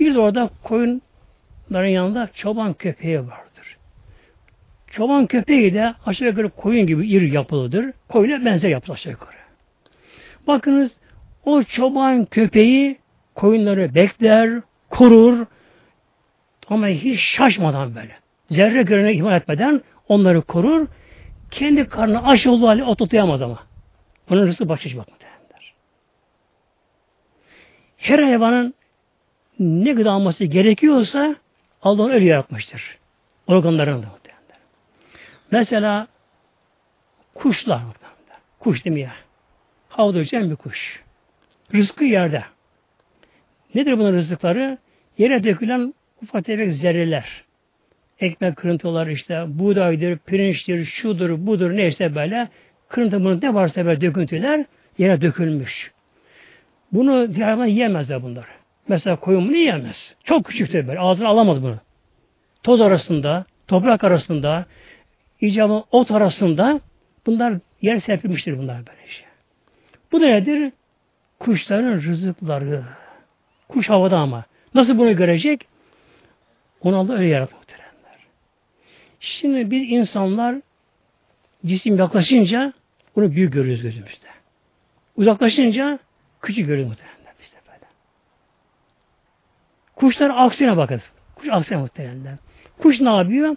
Bir de orada koyunların yanında çoban köpeği vardır. Çoban köpeği de aşağı yukarı koyun gibi iri yapılıdır. Koyuna benzer yapılı aşağı yukarı. Bakınız o çoban köpeği koyunları bekler, korur ama hiç şaşmadan böyle. Zerre görene ihmal etmeden onları korur. Kendi karnı aç olduğu hali oturtayamadı ama. Onun rızkı bahşiş bakmadı. Her hayvanın ne gıda alması gerekiyorsa Allah onu öyle yaratmıştır. Organlarını da. Mesela kuşlar. Kuş değil mi ya? Havada bir kuş. Rızkı yerde. Nedir bunun rızıkları? Yere dökülen ufak tefek zerreler. Ekmek kırıntıları işte, buğdaydır, pirinçtir, şudur, budur neyse böyle. Kırıntı bunu ne varsa böyle döküntüler yere dökülmüş. Bunu diğer hayvan yiyemezler bunlar. Mesela koyun bunu yiyemez. Çok küçüktür böyle. Ağzına alamaz bunu. Toz arasında, toprak arasında, icabı ot arasında bunlar yer serpilmiştir bunlar böyle şey. Bu da nedir? Kuşların rızıkları. Kuş havada ama. Nasıl bunu görecek? Onu Allah öyle yarattı muhteremler. Şimdi biz insanlar cisim yaklaşınca bunu büyük görüyoruz gözümüzde. Uzaklaşınca küçük görüyoruz muhteremler. İşte böyle. Kuşlar aksine bakın. Kuş aksine muhteremler. Kuş ne yapıyor?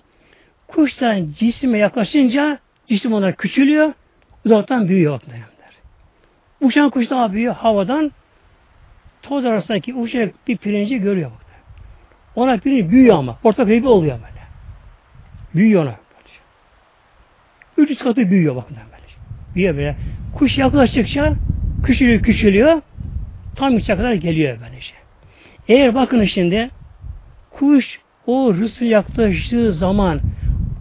Kuştan cisime yaklaşınca cisim ona küçülüyor, uzaktan büyüyor muhteremler. Uçan kuş ne yapıyor? Havadan toz arasındaki uçarak bir pirinci görüyor. Bak. Ona pirinç büyüyor ama. Portakal gibi oluyor böyle. Büyüyor ona. 300 katı büyüyor bakın böyle. Büyüyor böyle. Kuş yaklaştıkça küçülüyor küçülüyor. Tam içe kadar geliyor böylece. Şey. Eğer bakın şimdi kuş o rısı yaklaştığı zaman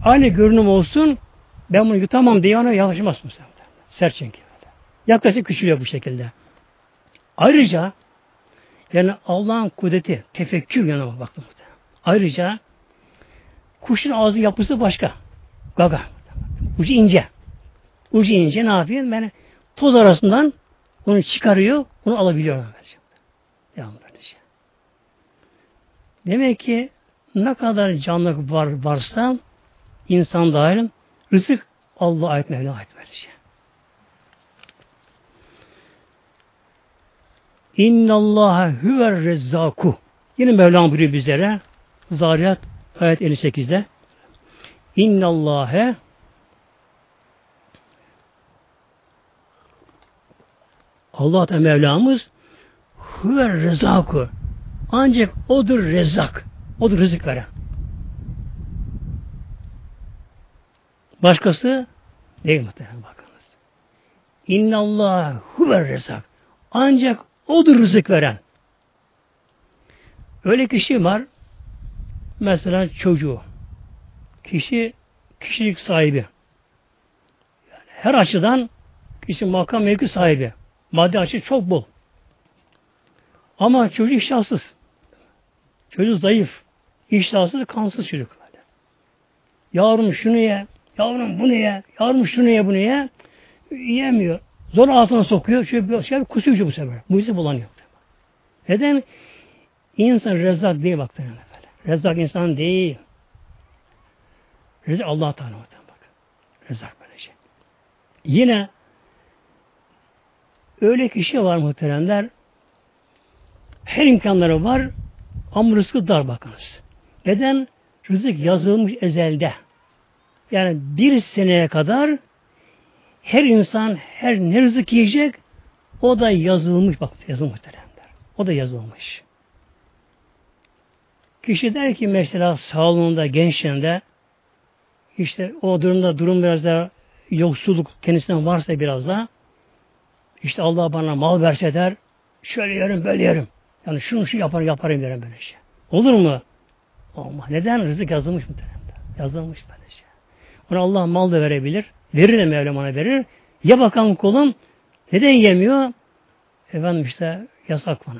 aynı görünüm olsun ben bunu yutamam diye ona yaklaşmaz mı? Sert çünkü. Yaklaşık küçülüyor bu şekilde. Ayrıca yani Allah'ın kudreti, tefekkür yanıma baktım. Ayrıca kuşun ağzı yapısı başka. Gaga. Ucu ince. Ucu ince ne yapıyor? Yani toz arasından onu çıkarıyor, onu alabiliyor. Devam Demek ki ne kadar canlı var varsa insan dahil rızık Allah'a ait Mevla ait verecek. İnna Allah huver rezzaku. Yine Mevlam buyuruyor bizlere. Zariyat ayet 58'de. İnna Allah'e Allah da Mevlamız huver rezzaku. Ancak odur rezzak. Odur rızık veren. Başkası değil muhtemelen bakınız. İnna Allah huver rezzak. Ancak O'dur rızık veren. Öyle kişi var. Mesela çocuğu. Kişi kişilik sahibi. Yani her açıdan kişi makam mevki sahibi. Maddi açı çok bol. Ama çocuk iştahsız. Çocuk zayıf. İştahsız, kansız çocuk. Böyle. Yavrum şunu ye, yavrum bunu ye, yavrum şunu ye, bunu ye. Yemiyor. Zor ağzına sokuyor. Şöyle bir şey kusuyor bu sefer. Mucize bulanıyor. Neden? İnsan rezzak değil bak böyle. Rezzak insan değil. Rezzak Allah Teala bak. Rezzak böyle şey. Yine öyle kişi var muhteremler. Her imkanları var ama rızkı dar bakınız. Neden? Rızık yazılmış ezelde. Yani bir seneye kadar her insan her ne rızık yiyecek o da yazılmış bak yazılmış muhteremler. O da yazılmış. Kişi der ki mesela sağlığında, gençliğinde işte o durumda durum biraz da yoksulluk kendisinden varsa biraz da işte Allah bana mal verse der şöyle yerim böyle yerim. Yani şunu şu yaparım yaparım derim böyle şey. Olur mu? Olmaz. Neden? Rızık yazılmış mı? Yazılmış böyle şey. Ona Allah mal da verebilir. Verir de Mevlam ona verir. Ya bakalım kulum neden yemiyor? Efendim işte yasak bana.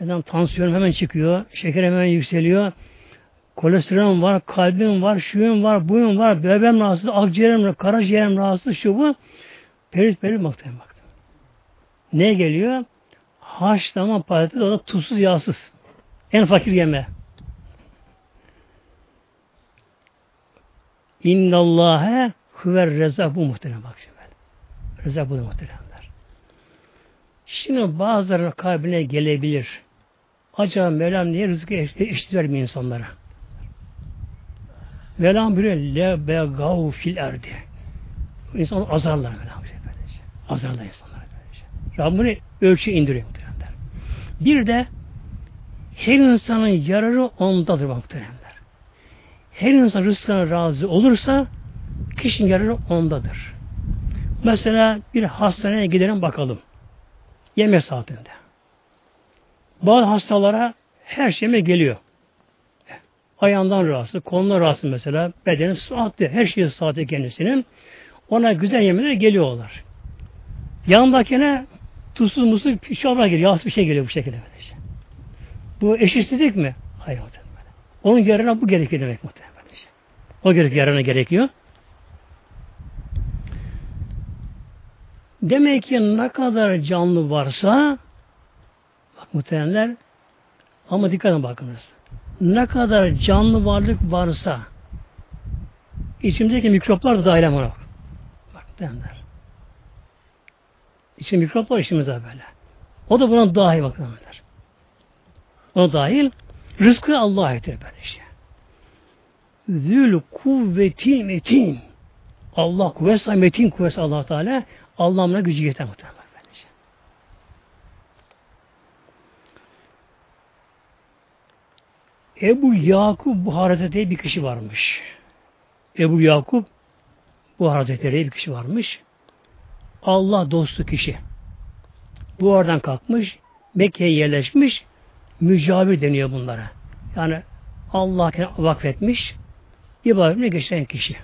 Neden tansiyon hemen çıkıyor, şeker hemen yükseliyor, kolesterolüm var, kalbim var, şuyum var, buyum var, bebeğim rahatsız, akciğerim, karaciğerim rahatsız, şu bu. Perit perit baktım baktım. Ne geliyor? Haşlama patates, o da tuzsuz, yağsız. En fakir yeme. İnnallâhe huver rezak bu muhterem bak şimdi. Rezak bu muhteremler. Şimdi bazılarının kalbine gelebilir. Acaba Mevlam niye rızkı eşit vermiyor insanlara? Mevlam buyuruyor le begav fil erdi. İnsan azarlar Mevlam. Azarlar insanlar. Rabbini ölçü indiriyor muhteremler. Bir de her insanın yararı ondadır muhteremler. Her insan rızkına razı olursa kişinin yararı ondadır. Mesela bir hastaneye gidelim bakalım. Yeme saatinde. Bazı hastalara her şeyime geliyor. Ayağından rahatsız, kolundan rahatsız mesela. Bedeni saatte, her şey saati kendisinin. Ona güzel yemeler geliyorlar. Yanındakine tuzsuz musuz çorba geliyor, yağsız bir şey geliyor bu şekilde. Böylece. Bu eşitsizlik mi? Hayır muhtemelen. Onun yarına bu gerekiyor demek muhtemelen. O gerekiyor, yarına gerekiyor. Demek ki ne kadar canlı varsa bak muhtemelenler ama dikkat edin bakınız. Ne kadar canlı varlık varsa içimdeki mikroplar da dahil ama bak muhtemelenler. İçin mikroplar işimize böyle. O da buna dahil bakınlar. O dahil rızkı Allah'a aittir böyle şey. Zül kuvvetin metin. Allah kuvvet metin kuvvet Allah Teala Allah'ımla gücü yeter muhtemelen. Bence. Ebu Yakup bu Hazretleri bir kişi varmış. Ebu Yakup bu Hazretleri bir kişi varmış. Allah dostu kişi. Bu oradan kalkmış, Mekke'ye yerleşmiş, mücavir deniyor bunlara. Yani Allah vakfetmiş, ibadetine geçen kişi.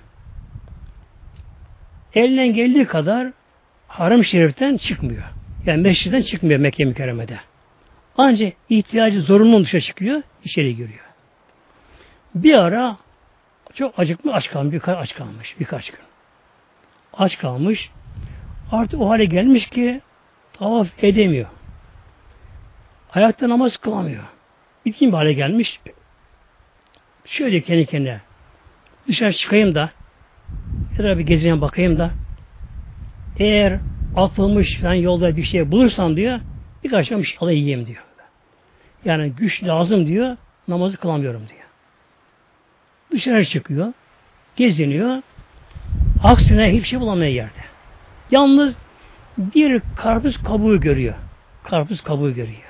Elinden geldiği kadar Haram şeriften çıkmıyor. Yani mescitten çıkmıyor Mekke mükerremede. Ancak ihtiyacı zorunlu dışarı çıkıyor, içeri giriyor. Bir ara çok acıkmış, aç kalmış, birkaç aç kalmış, birkaç gün. Aç kalmış, artık o hale gelmiş ki tavaf edemiyor. Ayakta namaz kılamıyor. Bitkin bir hale gelmiş. Şöyle kendi kendine dışarı çıkayım da ya da bir gezine bakayım da eğer atılmış ben yolda bir şey bulursam diyor birkaç bir şey alayım diyor. Yani güç lazım diyor namazı kılamıyorum diyor. Dışarı çıkıyor geziniyor aksine hiçbir şey bulamıyor yerde. Yalnız bir karpuz kabuğu görüyor. Karpuz kabuğu görüyor.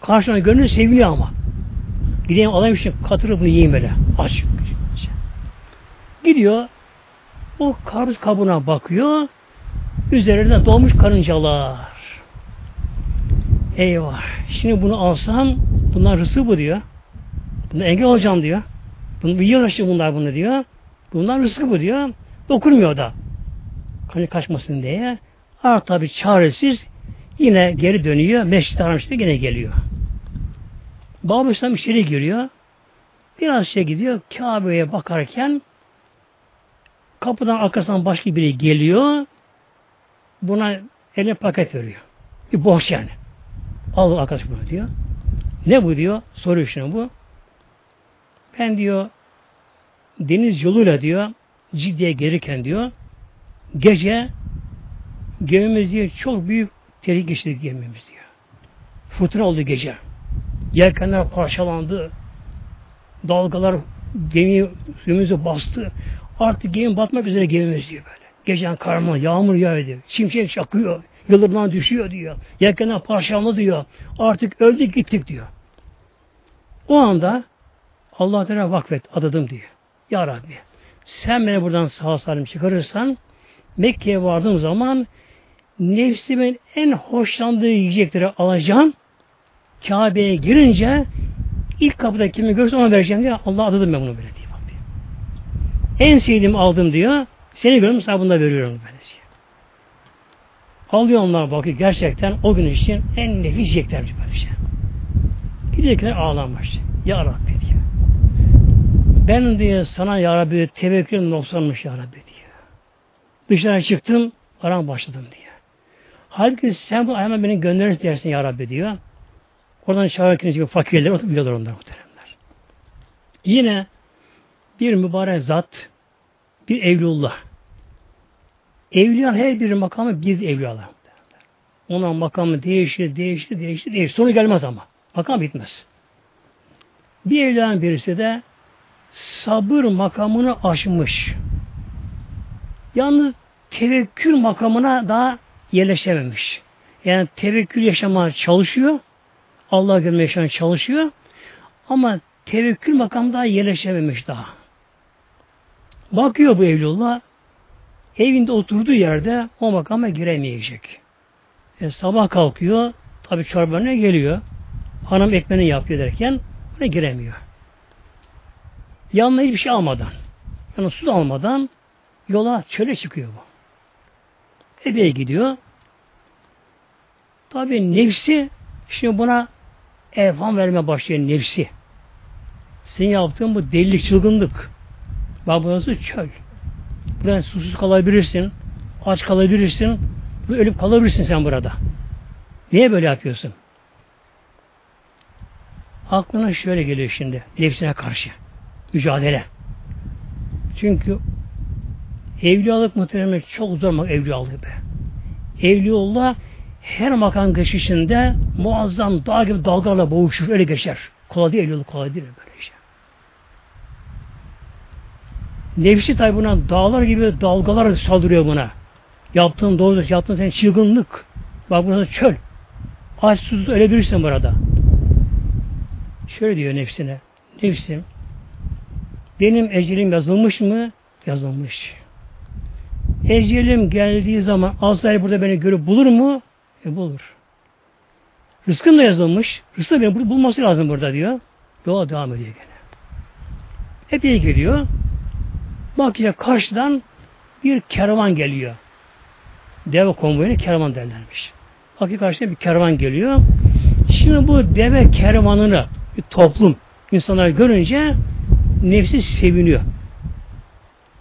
Karşına görünüyor seviliyor ama. Gideyim alayım işte katırı bunu yiyeyim böyle. Aç. Gidiyor. O karpuz kabuğuna bakıyor. Üzerinde dolmuş karıncalar. Eyvah. Şimdi bunu alsam Bunlar rızkı bu diyor. Buna engel olacağım diyor. Bunu yiyor işte bunlar bunu diyor. Bunlar rızkı bu diyor. Dokunmuyor da. Hani kaçmasın diye. Artık tabi çaresiz yine geri dönüyor. Meşrit aramıştı yine geliyor. Babı İslam içeri giriyor. Biraz şey gidiyor. Kabe'ye bakarken kapıdan arkasından başka biri geliyor. Buna eline paket veriyor. Bir boş yani. Al arkadaş bunu diyor. Ne bu diyor? Soruyor şunu bu. Ben diyor deniz yoluyla diyor ciddiye gelirken diyor gece gemimiz diye çok büyük tehlike geçti gemimiz diyor. Fırtına oldu gece. Yelkenler parçalandı. Dalgalar gemi suyumuzu bastı. Artık gemi batmak üzere gemimiz diyor böyle. Gecen karma, yağmur yağıyor. Şimşek çakıyor. Yıldırımdan düşüyor diyor. Yelkenler parçalandı diyor. Artık öldük gittik diyor. O anda Allah Teala vakfet adadım diyor. Ya Rabbi sen beni buradan sağ salim çıkarırsan Mekke'ye vardığım zaman nefsimin en hoşlandığı yiyecekleri alacağım. Kabe'ye girince ilk kapıda kimi görürse ona vereceğim diye Allah adadım ben bunu böyle diyor. En sevdiğim aldım diyor. Seni görürüm sana bunu da veriyorum böyle diyor. Alıyor onlar bakıyor gerçekten o gün için en nefis yiyeceklermiş böyle şey. Giderken ağlanmış. Ya Rabbi diyor. Ben diye sana Ya Rabbi tevekkülüm noksanmış Ya Rabbi diyor. Dışarı çıktım, aram başladım diyor. Halbuki sen bu hemen beni gönderirsin dersin Ya Rabbi diyor. Oradan çağırırken gibi fakirler oturup biliyorlar onlar muhteremler. Yine bir mübarek zat, bir evliullah. Evliya her bir makamı bir evliyalar. Ona makamı değişir, değişir, değişir, değişir. Sonu gelmez ama. Makam bitmez. Bir evliyanın birisi de sabır makamını aşmış. Yalnız tevekkül makamına daha yerleşememiş. Yani tevekkül yaşamaya çalışıyor. Allah görmeye çalışıyor. Ama tevekkül makamı daha yerleşememiş daha. Bakıyor bu evlullah evinde oturduğu yerde o makama giremeyecek. E, sabah kalkıyor tabi çorbanına geliyor. Hanım ekmeğini yapıyor derken ona giremiyor. Yanına hiçbir şey almadan yani su almadan yola çöle çıkıyor bu. Epey gidiyor. Tabi nefsi şimdi buna evham vermeye başlıyor nefsi. Senin yaptığın bu delilik, çılgınlık. Bak çöl. Burada susuz kalabilirsin, aç kalabilirsin, ölüp kalabilirsin sen burada. Niye böyle yapıyorsun? Aklına şöyle geliyor şimdi, nefsine karşı. Mücadele. Çünkü evliyalık muhtemelen çok zor evliyalık be. Evliyaullah her makam geçişinde muazzam dağ gibi dalgalarla boğuşur, öyle geçer. Kolay değil evliyalık, kolay değil böyle şey. Nefsi tabi buna dağlar gibi dalgalar saldırıyor buna. Yaptığın doğru, yaptığın senin çılgınlık. Bak burası çöl. Aç susuz ölebilirsin burada. Şöyle diyor nefsine. Nefsim, benim ecelim yazılmış mı? Yazılmış. Ecelim geldiği zaman Azrail burada beni görüp bulur mu? E bulur. Rızkım da yazılmış. Rızkı da beni bulması lazım burada diyor. Yola devam ediyor gene. Epey geliyor. Bakıyor karşıdan bir kervan geliyor. Deve konvoyuna kervan derlermiş. Bakıyor karşıdan bir kervan geliyor. Şimdi bu deve kervanını bir toplum insanlar görünce nefsi seviniyor.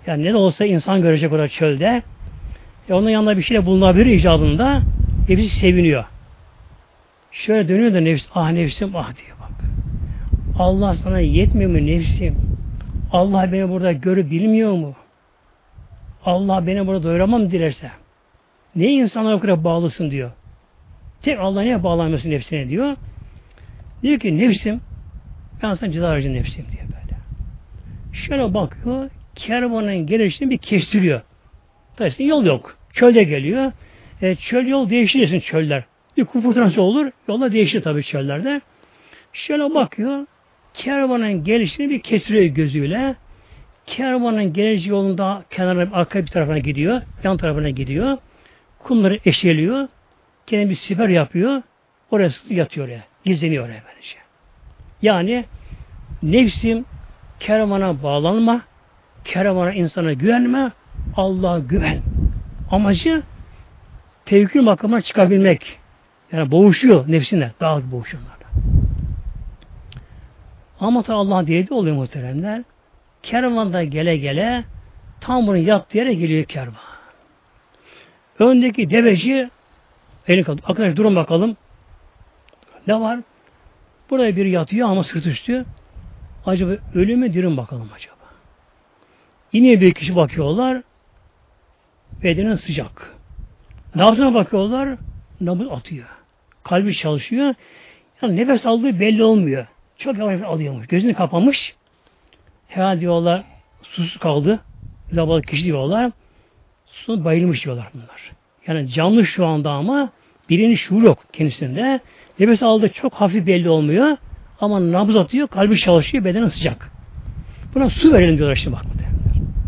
Yani ne de olsa insan görecek orada çölde. E onun yanında bir şeyle bulunabilir icabında. Nefsi seviniyor. Şöyle dönüyor da nefis, ah nefsim ah diyor bak. Allah sana yetmiyor mu nefsim? Allah beni burada görüp bilmiyor mu? Allah beni burada doyuramam dilerse. Ne insanlara o kadar bağlısın diyor. Tek Allah'a niye bağlanmıyorsun nefsine diyor. Diyor ki nefsim ben sana ceza vereceğim nefsim diyor böyle. Şöyle bakıyor kervanın gelişini bir kestiriyor. Tabii yol yok. Çölde geliyor. E, çöl yol değiştirirsin çöller. Bir kufurtansı olur. Yolla değişir tabii çöllerde. Şöyle bakıyor. Kervanın gelişini bir kestiriyor gözüyle. Kervanın geliş yolunda kenara arka bir tarafına gidiyor. Yan tarafına gidiyor. Kumları eşeliyor. Kendi bir siper yapıyor. Oraya yatıyor oraya. Gizleniyor oraya böylece. Yani nefsim kervana bağlanma, kervana insana güvenme, Allah'a güven. Amacı tevkül makamına çıkabilmek. Yani boğuşuyor nefsine. Daha boğuşuyorlar. Ama tabi Allah diyeti oluyor muhteremler. Kervanda gele gele tam bunun yattığı yere geliyor kervan. Öndeki deveci elini kaldı. Arkadaş durun bakalım. Ne var? Buraya bir yatıyor ama sırt üstü. Acaba ölü mü dirim bakalım acaba. Yine bir kişi bakıyorlar. Bedenen sıcak. Yaptığına bakıyorlar. Nabız atıyor. Kalbi çalışıyor. Yani nefes aldığı belli olmuyor. Çok yavaş alıyormuş. Gözünü kapamış. Herhalde diyorlar susuz kaldı. Zavallı kişi diyorlar. Sonra bayılmış diyorlar bunlar. Yani canlı şu anda ama birinin şuur yok kendisinde. Nefes aldığı çok hafif belli olmuyor. Ama nabız atıyor, kalbi çalışıyor, bedeni sıcak. Buna su verelim diyorlar şimdi bak.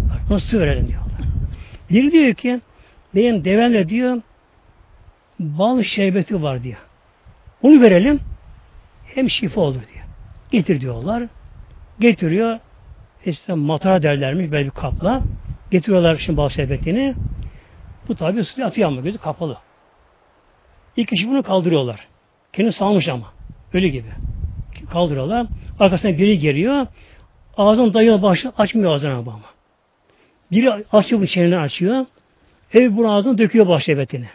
bak buna su verelim diyorlar. Biri diyor ki benim devemle diyor bal şerbeti var diyor. Onu verelim hem şifa olur diyor. Getir diyorlar. Getiriyor. İşte matara derlermiş böyle bir kapla. Getiriyorlar şimdi bal şerbetini. Bu tabi suya atıyor ama gözü kapalı. İlk kişi bunu kaldırıyorlar. Kendini salmış ama. Ölü gibi. Kaldırıyorlar. Arkasına biri geliyor. Ağzını dayıyor başı açmıyor ağzını ama. Biri açıyor bu çeneni açıyor. Ev bunu ağzına döküyor baş şerbetini.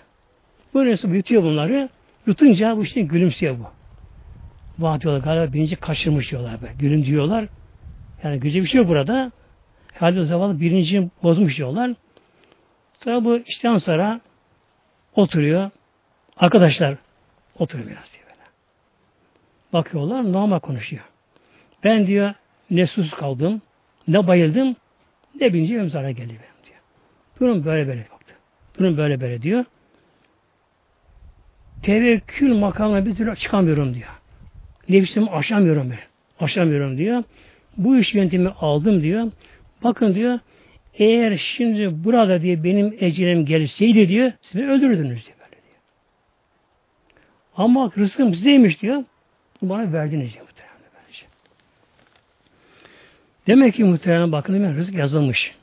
Böyle yutuyor bunları. Yutunca bu işte gülümsüyor bu. Vah diyorlar galiba birinci kaçırmış diyorlar. Be. Gülüm diyorlar. Yani güzel bir şey yok burada. Halde o zavallı birinci bozmuş diyorlar. Sonra bu işten sonra oturuyor. Arkadaşlar oturuyor biraz diyor böyle. Bakıyorlar normal konuşuyor. Ben diyor ne sus kaldım, ne bayıldım, ne birinci benim zarar geldi benim diyor. Durum böyle böyle baktı. Durum böyle böyle diyor. Tevekkül makamına bir türlü çıkamıyorum diyor. Nefsimi aşamıyorum ben. Aşamıyorum diyor. Bu iş yöntemi aldım diyor. Bakın diyor eğer şimdi burada diye benim ecelim gelseydi diyor siz beni öldürürdünüz diyor. Böyle diyor. Ama rızkım sizeymiş diyor. Bana verdiniz diyor muhtemelen. Bence. Demek ki muhtemelen bakın hemen rızık yazılmış.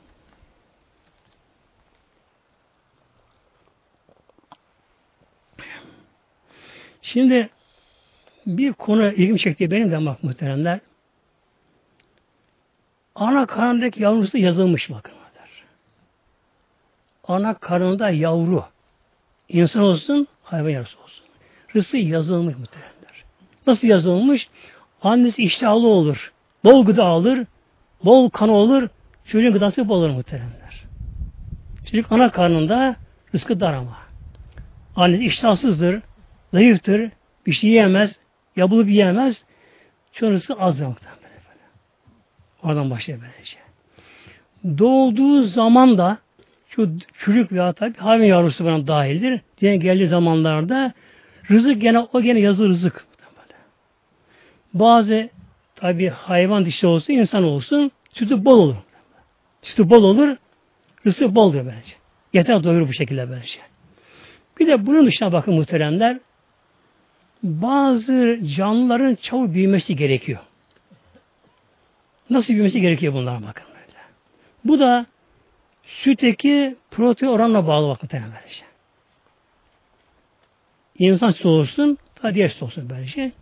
Şimdi bir konu ilgimi çekti benim de bak muhteremler. Ana karnındaki yavrusu yazılmış bakın. Ana karnında yavru. İnsan olsun, hayvan yavrusu olsun. Rızkı yazılmış muhteremler. Nasıl yazılmış? Annesi iştahlı olur. Bol gıda alır. Bol kan olur. Çocuğun gıdası bol olur muhteremler. Çocuk ana karnında rızkı dar ama. Annesi iştahsızdır. Zayıftır. Bir şey yiyemez. Yapılıp yiyemez. Çoğun rızkı azdır muhtemelen. Oradan başlıyor böylece. Doğduğu zaman da şu çocuk veya tabi hayvan yavrusu buna dahildir. Diye geldiği zamanlarda rızık gene o gene yazılı rızık. Bazı tabi hayvan dişi olsun, insan olsun sütü bol olur. Sütü bol olur, rızık bol diyor bence. Yeter doyurur bu şekilde bence. Bir de bunun dışına bakın muhteremler. Bazı canlıların çabuk büyümesi gerekiyor. Nasıl büyümesi gerekiyor bunlara bakın böyle. Bu da sütteki protein oranına bağlı bakın böylece. İnsan sütü olsun, da diğer süt olsun böylece.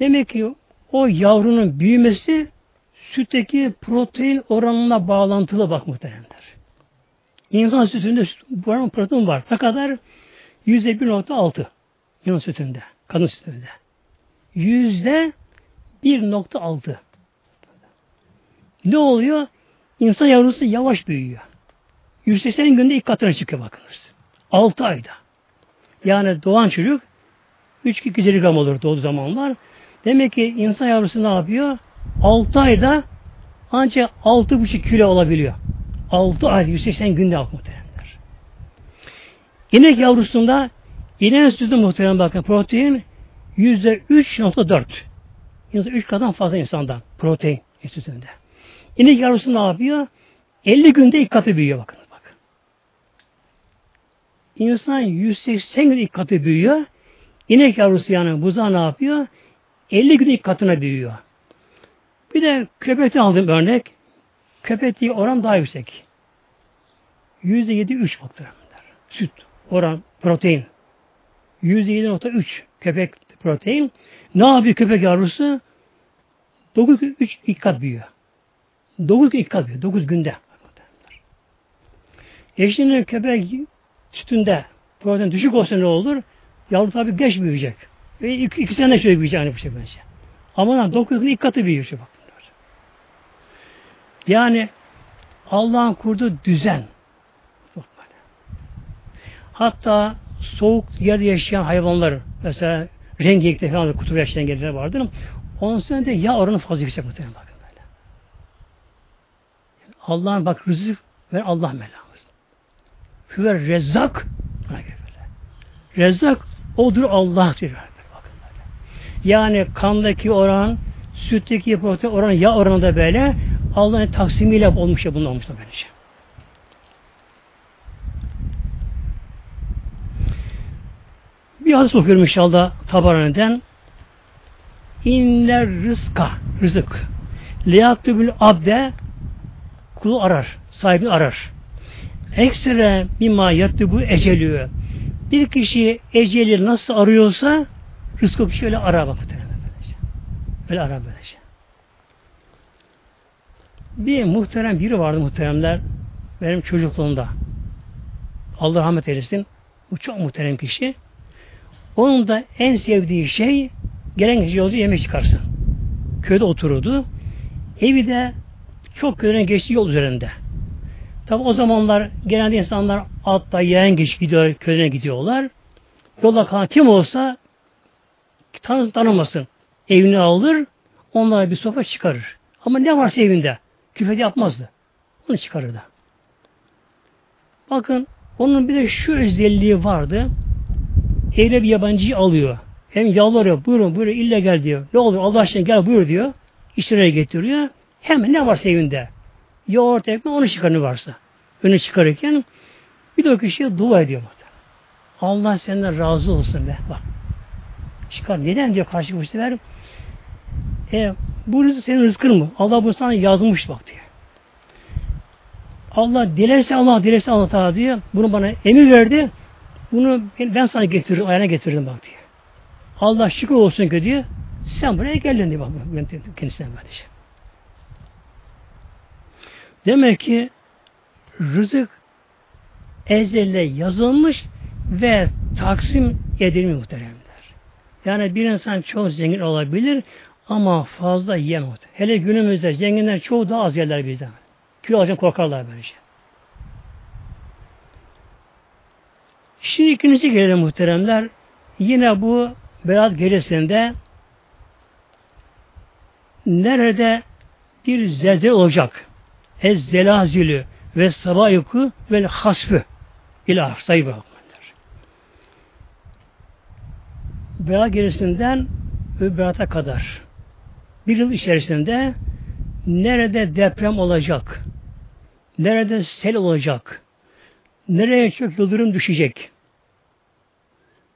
Demek ki o yavrunun büyümesi sütteki protein oranına bağlantılı bak muhteremler. İnsan sütünde oran protein var. Ne kadar? Yüzde 1.6 insan sütünde, kadın sütünde. Yüzde 1.6 ne oluyor? İnsan yavrusu yavaş büyüyor. 180 günde ilk katına çıkıyor bakınız. 6 ayda. Yani doğan çocuk 3-2 gram olur doğduğu zamanlar. Demek ki insan yavrusu ne yapıyor? 6 ayda ancak 6,5 kilo olabiliyor. 6 ay 180 günde muhteremler. İnek yavrusunda inek sütü muhterem bakın protein %3.4. İnsan 3 kadar fazla insandan protein sütünde. İnek yavrusu ne yapıyor? 50 günde ilk katı büyüyor bakın. Bak. İnsan 180 gün ilk katı büyüyor. İnek yavrusu yani buza ne yapıyor? 50 gün ilk katına büyüyor. Bir de köpekten aldım örnek. Köpekliği oran daha yüksek. Yüzde yedi üç baktırımlar. Süt, oran, protein. Yüzde yedi nokta üç köpek protein. Ne yapıyor köpek yavrusu? Dokuz gün üç ilk kat büyüyor. Dokuz gün ilk kat büyüyor. Dokuz günde. Eşinin köpek sütünde protein düşük olsa ne olur? Yavru tabi geç büyüyecek. Ve iki, iki sene şöyle büyüyecek aynı bu şekilde. Ama dokuz gün ilk katı büyüyor. Bak. Yani Allah'ın kurduğu düzen. Hatta soğuk yerde yaşayan hayvanlar, mesela rengiyekte falan kutup yaşayan geceler vardır. Onun sonra de yağ oranı fazla yüksek muhtemelen bakın böyle. Yani Allah'ın bak rızık ver Allah melamız. Hüver rezzak buna böyle. Rezzak odur Allah diyor. Bakın böyle. Yani kandaki oran, sütteki protein oran, yağ oranı da böyle Allah'ın taksimiyle olmuş ya bunun olmuş da böylece. Bir hadis okuyorum inşallah Tabarani'den. İnler rızka, rızık. Liyaktübül abde kulu arar, sahibi arar. Ekstra mimma bu ecelü. Bir kişi eceli nasıl arıyorsa rızkı kişi öyle arar bak. Öyle arar böylece. Bir muhterem biri vardı muhteremler benim çocukluğumda. Allah rahmet eylesin. Bu çok muhterem kişi. Onun da en sevdiği şey gelen yolcu yemek çıkarsın. Köyde otururdu. Evi de çok köyden geçtiği yol üzerinde. Tabi o zamanlar genelde insanlar altta yayan geç gidiyor, köyüne gidiyorlar. Yolda kalan kim olsa tanı tanımasın. Evini alır, onlara bir sofa çıkarır. Ama ne varsa evinde. Küfet yapmazdı. Onu çıkarırdı. Bakın onun bir de şu özelliği vardı. Evine bir yabancıyı alıyor. Hem yalvarıyor. Buyurun buyurun ille gel diyor. Ne olur Allah aşkına gel buyur diyor. İşlerine getiriyor. Hemen ne varsa evinde. Yoğurt ekmek onu çıkarını varsa. Öne çıkarırken bir de o kişiye dua ediyor. Allah senden razı olsun be. Bak. Çıkar. Neden diyor karşı bu sefer? E, bu rızık senin rızkın mı? Allah bunu sana yazmış bak diyor. Allah dilerse Allah dilerse Allah diyor. Bunu bana emir verdi. Bunu ben sana getiririm, ayağına getiririm bak diyor. Allah şükür olsun ki diyor. Sen buraya geldin diyor bak kendisine böylece. Demek ki rızık ezelle yazılmış ve taksim edilmiş muhteremler. Yani bir insan çok zengin olabilir ama fazla yiyemez. Hele günümüzde zenginler çoğu daha az yerler bizden. Kilo alacak korkarlar böylece. Şimdi ikincisi gelelim muhteremler. Yine bu Berat gecesinde nerede bir zelzele olacak. Ez zelazülü ve sabayuku ve hasfı ilah sayı Berat gecesinden Berat'a kadar bir yıl içerisinde nerede deprem olacak, nerede sel olacak, nereye çok yıldırım düşecek,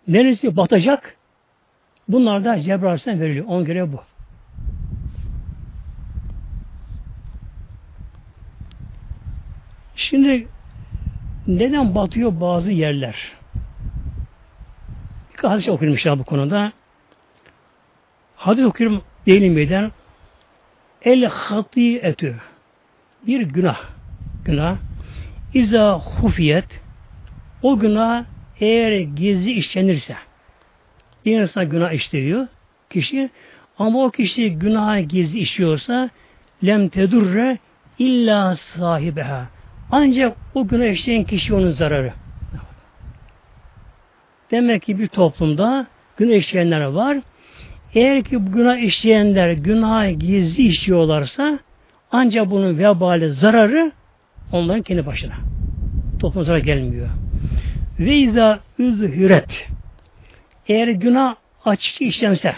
neresi batacak, bunlar da Cebrail'den veriliyor. On göre bu. Şimdi neden batıyor bazı yerler? Bir hadis okuyayım bu konuda. Hadis okuyorum Değilim beden el hatiyetü bir günah günah iza hufiyet o günah eğer gizli işlenirse bir insan günah işliyor kişi ama o kişi günah gizli işliyorsa lem tedurre illa sahibeha ancak o günah işleyen kişi onun zararı. Demek ki bir toplumda günah işleyenler var. Eğer ki bu günah işleyenler günah gizli işliyorlarsa ancak bunun vebali zararı onların kendi başına. Toplum zarar gelmiyor. Ve izâ üzhüret eğer günah açık işlense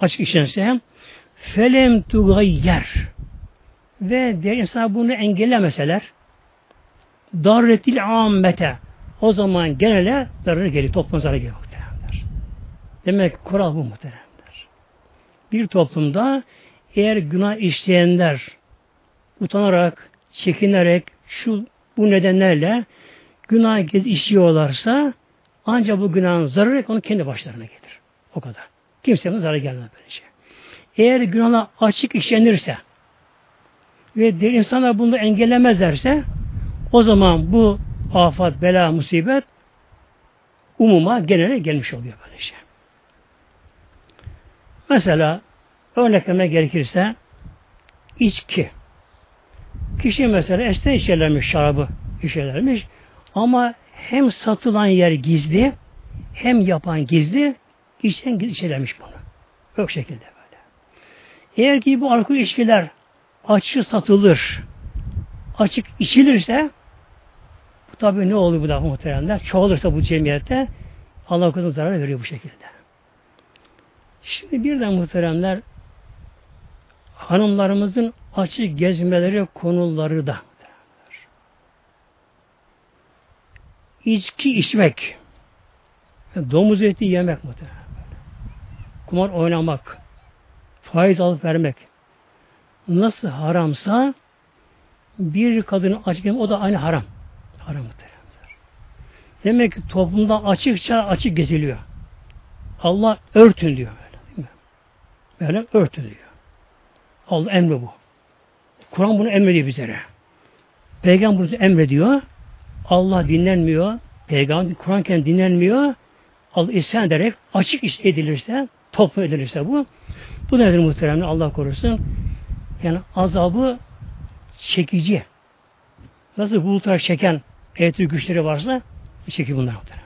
açık işlense felem tugayyer ve diğer insan bunu engellemeseler darretil ammete o zaman genele zararı geliyor. Toplum zararı geliyor muhtemelenler. Demek kural bu muhtemelen. bir toplumda eğer günah işleyenler utanarak, çekinerek, şu bu nedenlerle günah işliyorlarsa ancak bu günahın zararı onu kendi başlarına gelir. O kadar. Kimseye zarar gelmez böylece. Eğer günahlar açık işlenirse ve diğer insanlar bunu engellemezlerse o zaman bu afat, bela, musibet umuma genele gelmiş oluyor böylece. Mesela örnek gerekirse içki. Kişi mesela este içerlermiş şarabı içerlermiş ama hem satılan yer gizli hem yapan gizli içen gizli içerlermiş bunu. Yok şekilde böyle. Eğer ki bu alkol içkiler açık satılır açık içilirse bu tabi ne oluyor bu da muhteremler? Çoğalırsa bu cemiyette Allah korusun zarar veriyor bu şekilde. Şimdi birden muhteremler hanımlarımızın açık gezmeleri konuları da içki içmek domuz eti yemek muhtemelen kumar oynamak faiz alıp vermek nasıl haramsa bir kadının açık o da aynı haram. Haram muhteremler. Demek ki toplumda açıkça açık geziliyor. Allah örtün diyor böyle? Böyle örtün diyor. Allah emri bu. Kur'an bunu emrediyor bizlere. Peygamber bunu emrediyor. Allah dinlenmiyor. Peygamber Kur'an kendi dinlenmiyor. Allah isyan ederek açık iş edilirse, toplum edilirse bu. Bu nedir muhteremler? Allah korusun. Yani azabı çekici. Nasıl bulutlar çeken elektrik güçleri varsa çekiyor bunlar muhteremler.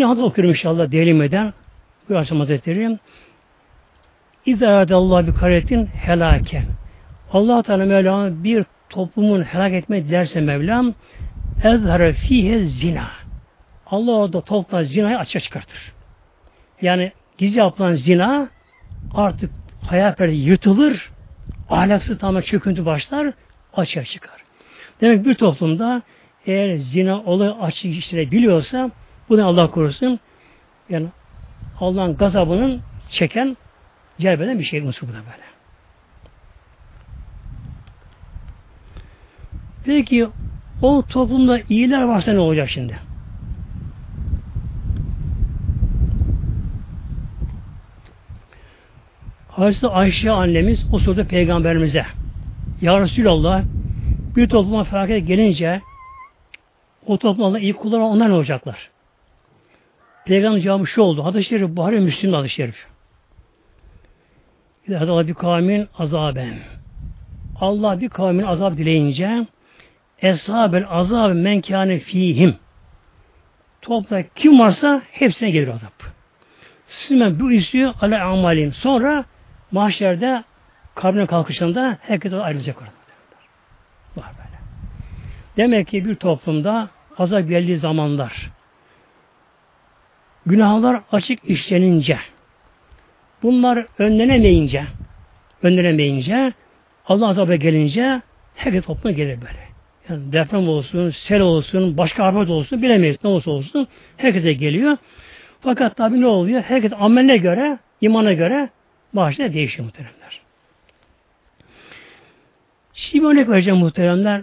Yine hadis okuyorum inşallah delimeden. Bu akşam Hazretleri İzâ Allah bir karetin helaken. Allah Teala Mevlam bir toplumun helak etme dilerse Mevlam ezhara fihe zina. Allah orada toplumda zinayı açığa çıkartır. Yani gizli yapılan zina artık hayal perde yırtılır, ahlaksız tamamen çöküntü başlar, açığa çıkar. Demek bir toplumda eğer zina olayı açık işlenebiliyorsa bunu Allah korusun yani Allah'ın gazabının çeken celbeden bir şey unsur bu da böyle. Peki o toplumda iyiler varsa ne olacak şimdi? Hazreti Ayşe annemiz o sırada peygamberimize Ya Resulallah bir topluma felaket gelince o toplumda iyi kullar onlar ne olacaklar? Peygamber cevabı şu oldu. Hadis-i Şerif Buhari Müslim hadis-i Şerif. Allah bir kavmin azaben. Allah bir kavmin azab dileyince eshabel azab menkâne fihim. Topla kim varsa hepsine gelir azap. Sümen bu istiyor ala amalin. Sonra mahşerde kabrine kalkışında herkes ayrılacak orada. Var böyle. Demek ki bir toplumda azap geldiği zamanlar günahlar açık işlenince bunlar önlenemeyince önlenemeyince Allah azabı gelince herkes topluma gelir böyle. Yani deprem olsun, sel olsun, başka afet olsun bilemeyiz ne olsa olsun herkese geliyor. Fakat tabi ne oluyor? Herkes ameline göre, imana göre maaşlar değişiyor muhteremler. Şimdi örnek vereceğim muhteremler.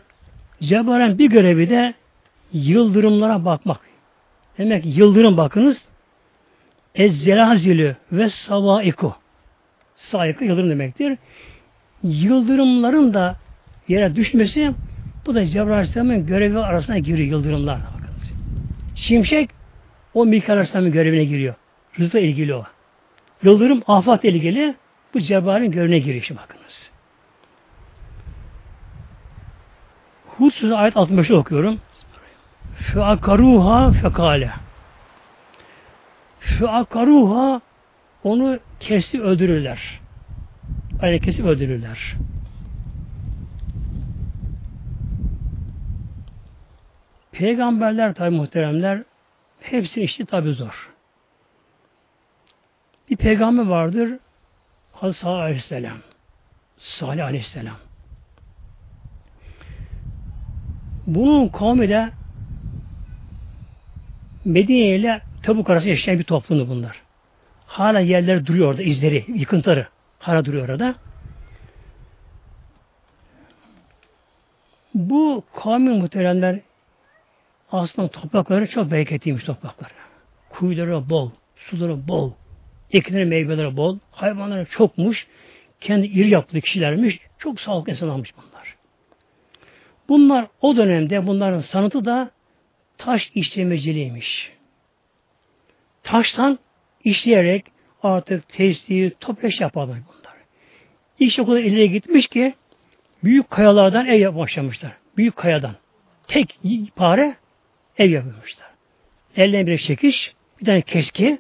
Cebrail'in bir görevi de yıldırımlara bakmak. Demek ki yıldırım bakınız Ezzelazilü ve savaiku. Saikı yıldırım demektir. Yıldırımların da yere düşmesi bu da Cebrail Aleyhisselam'ın görevi arasına giriyor yıldırımlar. Bakınız. Şimşek o Mikail Aleyhisselam'ın görevine giriyor. Rızla ilgili o. Yıldırım afat ilgili bu Cebrail'in görevine giriyor şimdi bakınız. Hud ayet 65'i okuyorum. Feakaruha fekale. Feakaruha onu kesip öldürürler. Aynen kesip öldürürler. Peygamberler tabi muhteremler hepsinin işi tabi zor. Bir peygamber vardır Hazreti Salih Aleyhisselam. Salih Aleyhisselam. Bunun kavmi de Medine ile Tabuk arasında yaşayan bir toplumdu bunlar. Hala yerler duruyor orada, izleri, yıkıntıları. Hala duruyor orada. Bu kavmin muhteremler aslında toprakları çok bereketliymiş toprakları. Kuyuları bol, suları bol, ekinleri meyveleri bol, hayvanları çokmuş, kendi iri yaptığı kişilermiş, çok sağlıklı insanlarmış bunlar. Bunlar o dönemde bunların sanatı da taş işlemeciliğiymiş. Taştan işleyerek artık testi, toprak yaparlar bunlar. İş o kadar ileri gitmiş ki büyük kayalardan ev başlamışlar. Büyük kayadan. Tek pare ev yapmışlar. Ellerine bir çekiş, bir tane keski,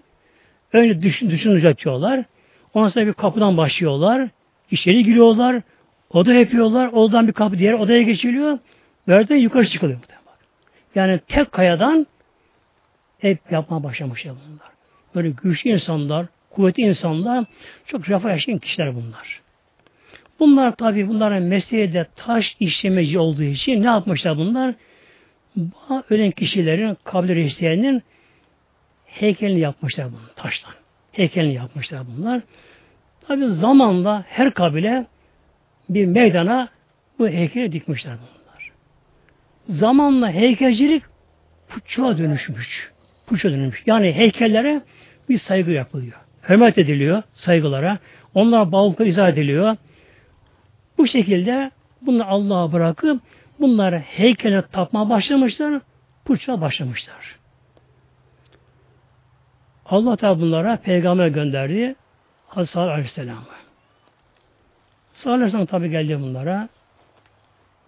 önce düşün, düşün uzatıyorlar. Ondan sonra bir kapıdan başlıyorlar. İçeri giriyorlar. Oda yapıyorlar. Odadan bir kapı diğer odaya geçiliyor. Böyle yukarı çıkılıyor. Yani tek kayadan ev yapmaya başlamışlar bunlar. Böyle güçlü insanlar, kuvvetli insanlar, çok refah yaşayan kişiler bunlar. Bunlar tabi bunların mesleği de taş işlemeci olduğu için ne yapmışlar bunlar? Ölen kişilerin, kabir reislerinin heykelini yapmışlar bunu taştan. Heykelini yapmışlar bunlar. Tabi zamanla her kabile bir meydana bu heykeli dikmişler bunlar. Zamanla heykelcilik puçluğa dönüşmüş. Puçluğa dönüşmüş. Yani heykellere bir saygı yapılıyor. Hürmet ediliyor saygılara. Onlar bağlılıkla izah ediliyor. Bu şekilde bunu Allah'a bırakıp bunları heykele tapmaya başlamışlar, puçluğa başlamışlar. Allah Teala bunlara peygamber gönderdi. Hazreti Aleyhisselam'ı. Salih Aleyhisselam tabi geldi bunlara.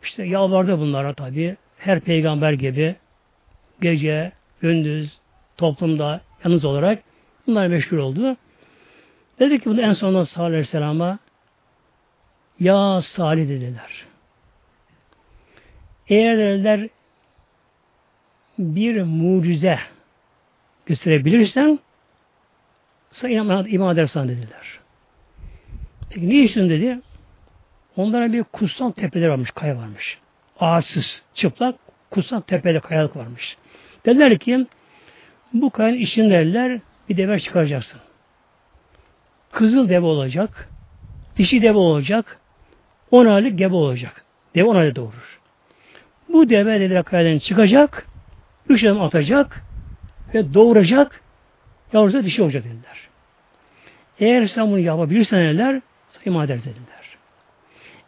İşte yalvardı bunlara tabi. Her peygamber gibi gece, gündüz, toplumda yalnız olarak bunlar meşgul oldu. Dedi ki bunu en sonunda Salih Aleyhisselam'a Ya Salih dediler. Eğer dediler bir mucize gösterebilirsen sana iman, edersen dediler. Peki ne istiyorsun dedi. Onlara bir kutsal tepeler varmış, kaya varmış. Ağaçsız, çıplak, kutsal tepede kayalık varmış. Dediler ki bu kayanın içinde derler bir deve çıkaracaksın. Kızıl deve olacak, dişi deve olacak, on aylık gebe olacak. Deve on aylık doğurur. Bu deve dediler kayadan çıkacak, üç adım atacak ve doğuracak, yavrusu dişi olacak dediler. Eğer sen bunu yapabilirsen dediler, iman ederiz dediler.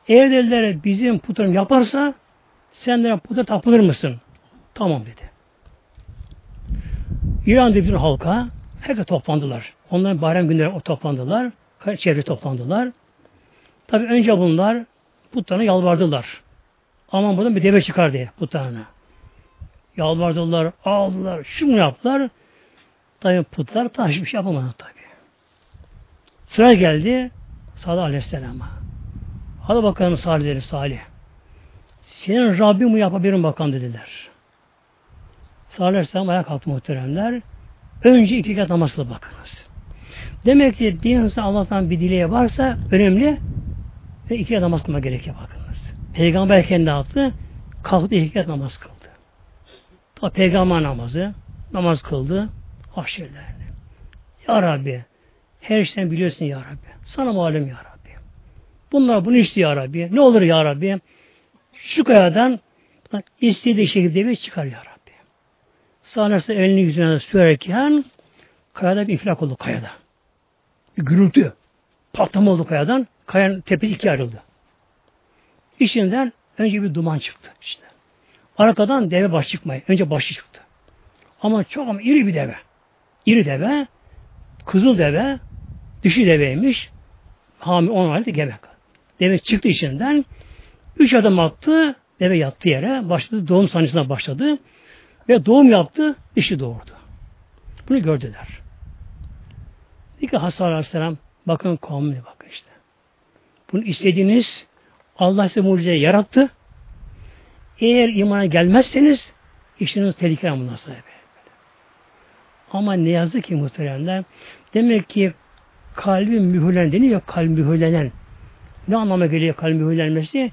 Eğer dediler bizim putlarım yaparsa sen de puta tapılır mısın? Tamam dedi. İran'da bir halka herkes toplandılar. Onların bayram günleri o toplandılar. Çevre toplandılar. Tabi önce bunlar putlarına yalvardılar. Aman buradan bir deve çıkar diye putlarına. Yalvardılar, ağladılar, şunu yaptılar. Tabi putlar taş bir şey yapamadı tabi. Sıra geldi Salih Aleyhisselam'a. Hadi bakalım Salih dedi Salih. Senin Rabbim mi yapabilirim bakalım dediler. Salih Aleyhisselam ayağa kalktı muhteremler. Önce iki kat namaz bakınız. Demek ki dinimizde Allah'tan bir dileği varsa önemli ve iki kat namaz kılma gerekiyor bakınız. Peygamber kendi yaptı. Kalktı iki kat namaz kıldı. Ta peygamber namazı namaz kıldı. Ahşirlerini. Ya Rabbi her şeyden biliyorsun Ya Rabbi. Sana malum Ya Rabbi. Bunlar bunu istiyor Ya Rabbi. Ne olur Ya Rabbi? Şu kayadan istediği şekilde bir çıkar Ya Rabbi. Sahnesi elini yüzüne sürerken kayada bir infilak oldu kayada. Bir gürültü. Patlama oldu kayadan. Kayanın tepesi ikiye ayrıldı. İçinden önce bir duman çıktı. İşte. Arkadan deve baş çıkmayı. Önce başı çıktı. Ama çok ama iri bir deve. İri deve, kızıl deve, dişi deveymiş. Hami on aylık gebe. Deve çıktı içinden. Üç adım attı. Deve yattı yere. Başladı. Doğum sancısına başladı. Ve doğum yaptı. Dişi doğurdu. Bunu gördüler. Dedi ki Hasan Aleyhisselam bakın kavmine bakın işte. Bunu istediğiniz Allah size mucize yarattı. Eğer imana gelmezseniz işiniz tehlikeli bundan sonra. Ama ne yazık ki muhteremler demek ki kalbi mühürlen deniyor kalbi mühürlenen. Ne anlama geliyor kalbi mühürlenmesi?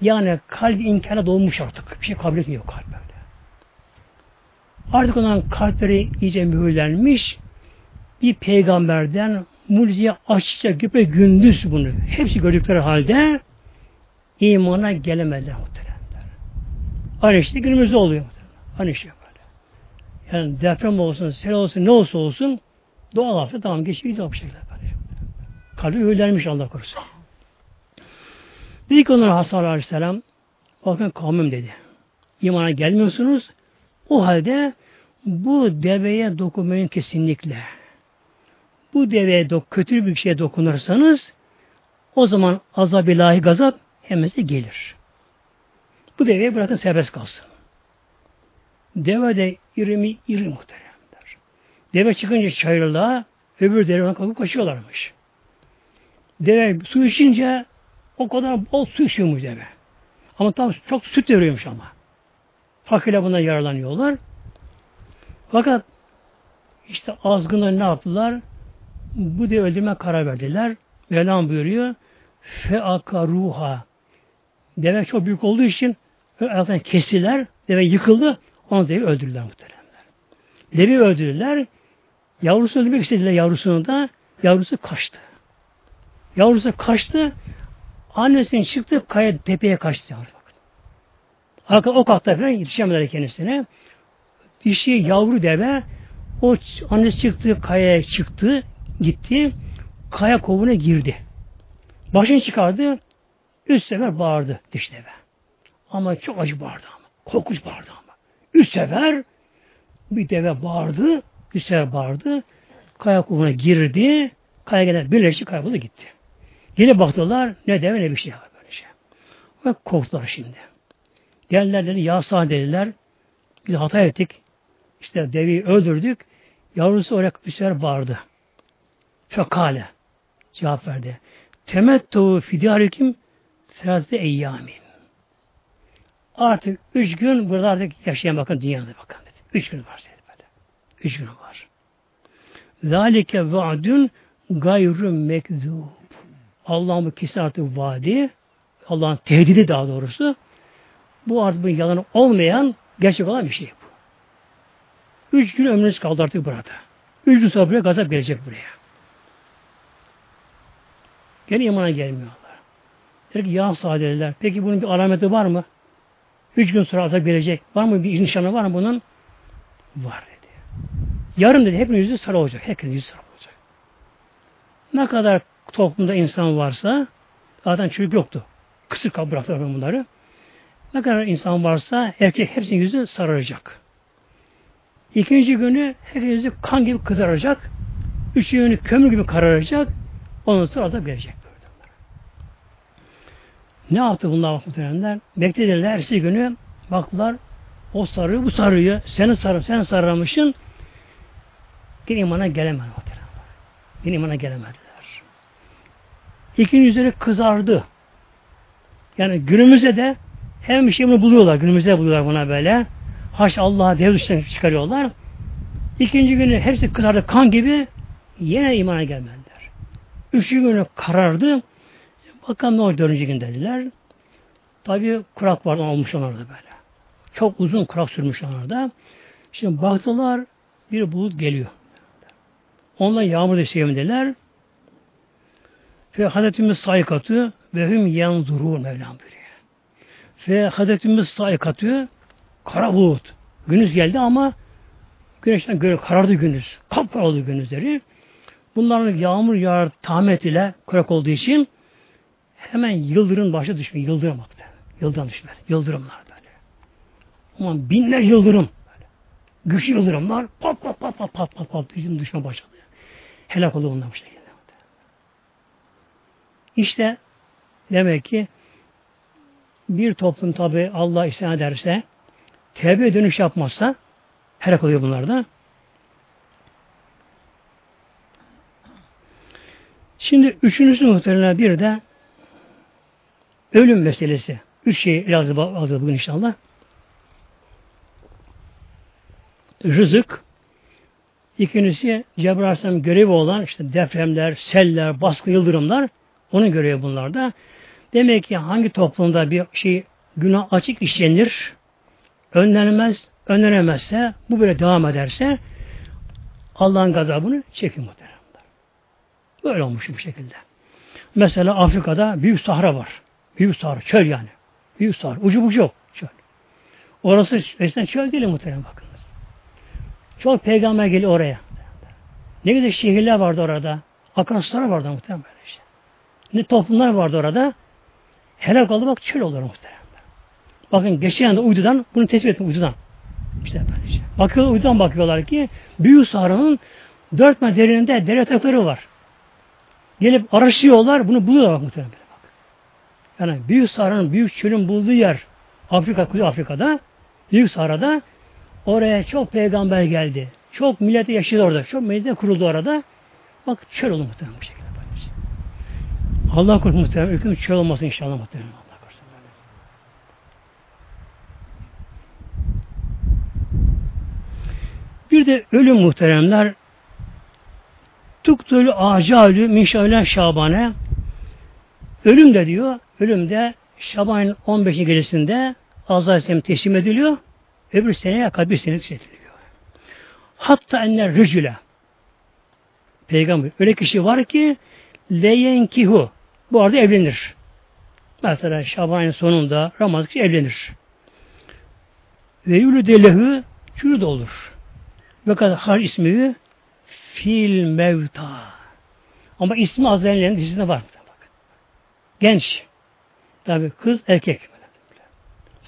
Yani kalp inkara dolmuş artık. Bir şey kabul etmiyor böyle. Artık onların kalpleri iyice mühürlenmiş. Bir peygamberden mucize açıkça güpe gündüz bunu. Hepsi gördükleri halde imana gelemediler muhteremler. Aynı işte günümüzde oluyor muhteremler. Aynı şey böyle. Yani deprem olsun, sel olsun, ne olsa olsun doğal afet tamam geçiyor gidiyor bu şekilde. Böyle. Kalbi öğlenmiş Allah korusun. Dedi ki onlara Hasan Aleyhisselam bakın kavmim dedi. İmana gelmiyorsunuz. O halde bu deveye dokunmayın kesinlikle. Bu deveye do- kötü bir şeye dokunursanız o zaman azab ilahi gazap hemen gelir. Bu deveyi bırakın serbest kalsın. Deve de iri mi iri muhteremler. Deve çıkınca çayırlığa öbür deve kalkıp kaçıyorlarmış. Deve su içince o kadar bol su içiyormuş deve. Ama tam çok süt veriyormuş ama. Fakirler buna yararlanıyorlar. Fakat işte azgınlar ne yaptılar? Bu de öldürme karar verdiler. Mevlam buyuruyor. Feaka ruha. Deve çok büyük olduğu için altından kestiler. Deve yıkıldı. Onu devi öldürdüler muhteremler. Devi öldürdüler. Yavrusu öldürmek istediler yavrusunu da. Yavrusu kaçtı. Yavrusu kaçtı. Annesinin çıktı kaya tepeye kaçtı. Arka o kalktı falan yetişemediler kendisine. Dişi yavru deve o annesi çıktı kayaya çıktı gitti kaya kovuna girdi. Başını çıkardı üç sefer bağırdı diş deve. Ama çok acı bağırdı ama. Korkunç bağırdı ama. Üç sefer bir deve bağırdı. Üç sefer bağırdı. Kaya kovuna girdi. Kaya gelen birleşti kayboldu gitti. Yine baktılar ne deve ne bir şey var böyle şey. Ve korktular şimdi. Geldiler dedi ya sağ dediler. Biz hata ettik. İşte devi öldürdük. Yavrusu oraya bir sefer bağırdı. Fekale. Cevap verdi. Temettu fidarikim serate eyyami. Artık üç gün burada artık yaşayan bakın dünyada bakın dedi. Üç gün var dedi böyle. Üç gün var. Zalike vaadün gayrı mekzub. Allah'ın bu kesin artık vaadi, Allah'ın tehdidi daha doğrusu, bu artık bir yalan olmayan, gerçek olan bir şey bu. Üç gün ömrünüz kaldı artık burada. Üç gün sonra buraya gazap gelecek buraya. Gene imana gelmiyorlar. Der ki ya sadeler, peki bunun bir alameti var mı? Üç gün sonra azap gelecek. Var mı bir nişanı var mı bunun? Var dedi. Yarın dedi hepinin yüzü sarı olacak. Herkesin yüzü sarı olacak. Ne kadar toplumda insan varsa zaten çocuk yoktu. Kısır kabul bıraktılar bunları. Ne kadar insan varsa erkek hepsinin yüzü sararacak. İkinci günü her yüzü kan gibi kızaracak. Üçüncü günü kömür gibi kararacak. Ondan sonra azap gelecek. Ne yaptı bunlar muhtemelenler? Beklediler ertesi günü baktılar o sarıyor bu sarıyor. Seni sarı sen sarramışsın. Yine imana gelemedi muhtemelen. Yine imana gelemediler. İkinci yüzleri kızardı. Yani günümüzde de hem bir şey bunu buluyorlar. Günümüzde buluyorlar buna böyle. Haş Allah'a dev dışına çıkarıyorlar. İkinci günü hepsi kızardı kan gibi yine imana gelmediler. Üçüncü günü karardı. Bakalım ne olacak dördüncü gün dediler. Tabi kurak var olmuş onlarda böyle. Çok uzun kurak sürmüş onlarda. Şimdi baktılar bir bulut geliyor. Ondan yağmur da sevmediler. Fe hadetimiz saykatı ve hüm yanzurun Mevlam buyuruyor. Fe hadetimiz saykatı kara bulut. Günüz geldi ama güneşten göre karardı günüz. Kapkara oldu günüzleri. Bunların yağmur yağar tahmet ile kurak olduğu için hemen yıldırım başa düşmüyor. Yıldırım baktı. Yıldırım düşmüyor. Yıldırımlar böyle. Aman binler yıldırım. Güçlü yıldırımlar pat pat pat pat pat pat pat düşmeye başladı. Helak oldu bunlar bu şekilde. İşte demek ki bir toplum tabi Allah isyan ederse tevbe dönüş yapmazsa helak oluyor bunlar da. Şimdi üçüncüsü muhtemelen bir de ölüm meselesi. Üç şey lazım aldı bugün inşallah. Rızık, ikincisi Cebrail görevi olan işte depremler, seller, baskı, yıldırımlar onun görevi bunlarda. Demek ki hangi toplumda bir şey günah açık işlenir, önlenmez, önlenemezse, bu böyle devam ederse Allah'ın gazabını çekin muhtemelen. Böyle olmuş bu şekilde. Mesela Afrika'da büyük sahra var. Büyük sahra, çöl yani. Büyük sahra, ucu bucu. Çöl. Orası eskiden çöl değil muhtemelen bakınız. Çok peygamber geliyor oraya. Ne güzel şehirler vardı orada. Akarsular vardı muhtemelen işte. Ne toplumlar vardı orada. Helak oldu bak çöl olur muhtemelen. Bakın geçen anda uydudan bunu tespit ettim uydudan. İşte böylece. Şey. Bakıyorlar, uydudan bakıyorlar ki Büyük Sahra'nın dört metre derininde dere yatakları var. Gelip araştırıyorlar, bunu buluyorlar muhtemelen. Bak. Yani Büyük Sahra'nın, Büyük Çöl'ün bulduğu yer Afrika, Kuzey Afrika'da, Büyük Sahra'da oraya çok peygamber geldi. Çok milleti yaşadı orada. Çok medine kuruldu orada. Bak çöl oldu muhtemelen bu şekilde. Allah korusun muhtemelen. Ülkemiz çöl olmasın inşallah muhtemelen. Bir de ölüm muhteremler tuktulü acalü minşavlen şabane ölüm de diyor ölüm de Şaban'ın 15. gecesinde Azrail teslim ediliyor. Öbür seneye kadar bir sene ediliyor. Hatta enler rücüle Peygamber öyle kişi var ki leyenkihu bu arada evlenir. Mesela Şaban'ın sonunda Ramazan evlenir. Ve yülü delehü çürü de olur. Ve kadar har ismi fil mevta. Ama ismi Azrail'in dizisinde var. Bak. Genç. Tabi kız erkek.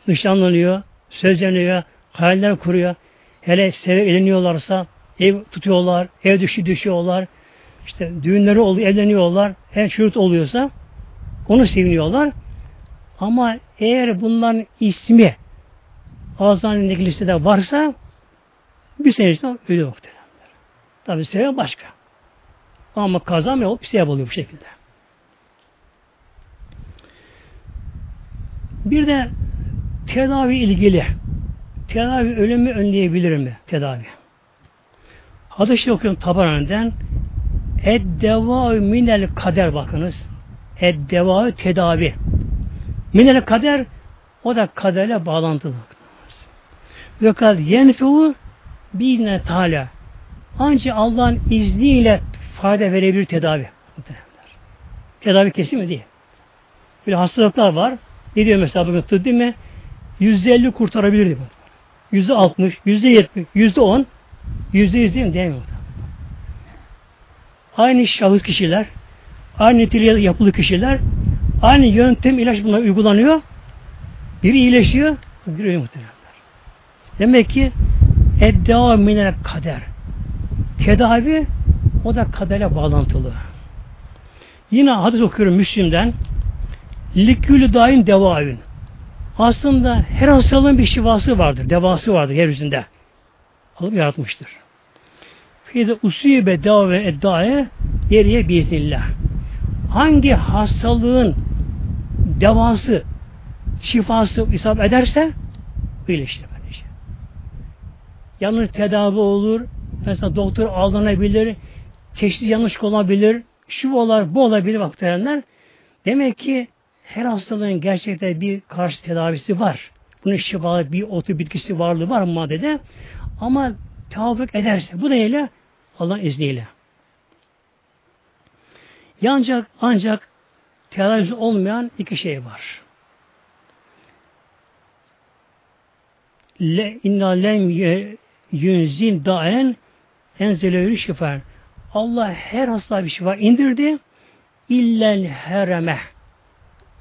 Nişanlanıyor, sözleniyor, hayaller kuruyor. Hele seve eleniyorlarsa ev tutuyorlar, ev düşü düşüyorlar. İşte düğünleri oluyor, evleniyorlar. Her çocuk oluyorsa onu seviniyorlar. Ama eğer bunların ismi Azrail'in listede varsa bir sene içinde ölüyor muhteremler. Tabi sebep başka. Ama kaza mı olup bir sebep oluyor bu şekilde. Bir de tedavi ilgili. Tedavi ölümü önleyebilir mi? Tedavi. Hadis-i okuyorum Tabaran'dan Eddeva minel kader bakınız. Eddeva tedavi. Minel kader o da kaderle bağlantılı. Ve kad yenfe'u Bi'ne Teala ancak Allah'ın izniyle fayda verebilir tedavi. Tedavi kesin mi değil. Bir hastalıklar var. Ne diyor mesela bugün tıp değil mi? Yüzde elli kurtarabilir diyor. Yüzde altmış, yüzde yetmiş, yüzde on, yüzde yüz değil mi? Mi? Aynı şahıs kişiler, aynı niteliğe yapılı kişiler, aynı yöntem ilaç buna uygulanıyor. Biri iyileşiyor, biri ölüyor muhtemelen. Demek ki Eddeva minel kader. Tedavi o da kadere bağlantılı. Yine hadis okuyorum Müslim'den. Likülü daim devavün. Aslında her hastalığın bir şifası vardır, devası vardır yeryüzünde. Allah yaratmıştır. Fiyede usuye dava ve eddaye yeriye biiznillah. Hangi hastalığın devası, şifası isap ederse iyileştir. Yanlış tedavi olur. Mesela doktor aldanabilir. Çeşitli yanlış olabilir. Şu olar, bu olabilir muhteremler. Demek ki her hastalığın gerçekten bir karşı tedavisi var. Bunun şifalı bir otu bitkisi varlığı var maddede. Ama tavuk ederse bu neyle? Allah'ın izniyle. Ancak ancak tedavisi olmayan iki şey var. Le inna lem yünzil daen enzelevü şifa. Allah her hasta bir şifa indirdi. İllel hereme.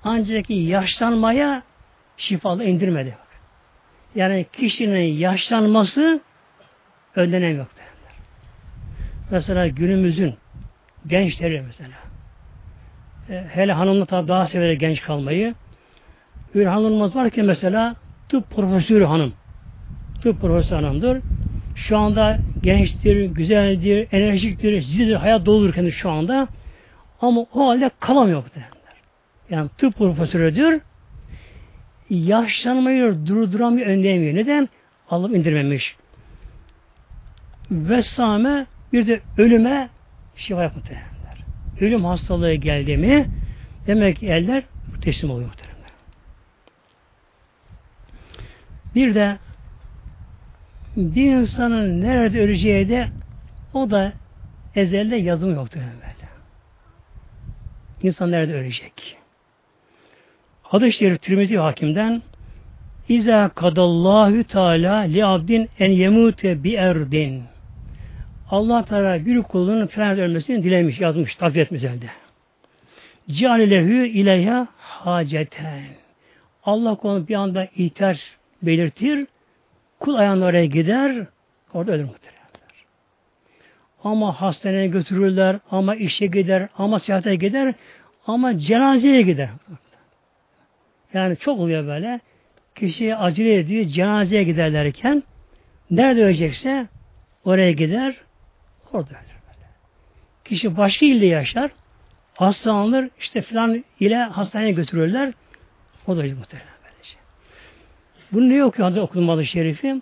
Ancak yaşlanmaya şifalı indirmedi. Yani kişinin yaşlanması önlenemiyor. Mesela günümüzün gençleri mesela. E, hele hanımla tabi daha sever genç kalmayı. Bir hanımımız var ki mesela tıp profesörü hanım. Tıp profesörü hanımdır. Şu anda gençtir, güzeldir, enerjiktir, zildir, hayat doludur kendisi şu anda. Ama o halde kalamıyor derler. Yani tıp profesörüdür. Yaşlanmayı durduramıyor, önleyemiyor. Neden? Allah indirmemiş. Vesame bir de ölüme şifa yapmak derler. Ölüm hastalığı geldi mi demek ki eller Teslim oluyor muhtemelen. Bir de bir insanın nerede öleceği de o da ezelde yazımı yoktur. İnsan nerede ölecek? Hadis-i Şerif Tirmizi Hakim'den İza kadallahu teala li abdin en yemute bi erdin. Allah Teala bir kulunun falan ölmesini dilemiş, yazmış, takdir etmiş elde. Cealelehü ileyha haceten. Allah konu bir anda ihtiyaç belirtir, kul ayağına oraya gider, orada ölür muhtemelen. Ama hastaneye götürürler, ama işe gider, ama seyahate gider, ama cenazeye gider. Yani çok oluyor böyle. Kişi acele ediyor, cenazeye giderlerken nerede ölecekse oraya gider, orada ölür. Böyle. Kişi başka ilde yaşar, hastalanır, işte filan ile hastaneye götürürler, o da ölür muhtemelen. Böylece. Bunu ne okuyor Hazreti okudum adı şerifi?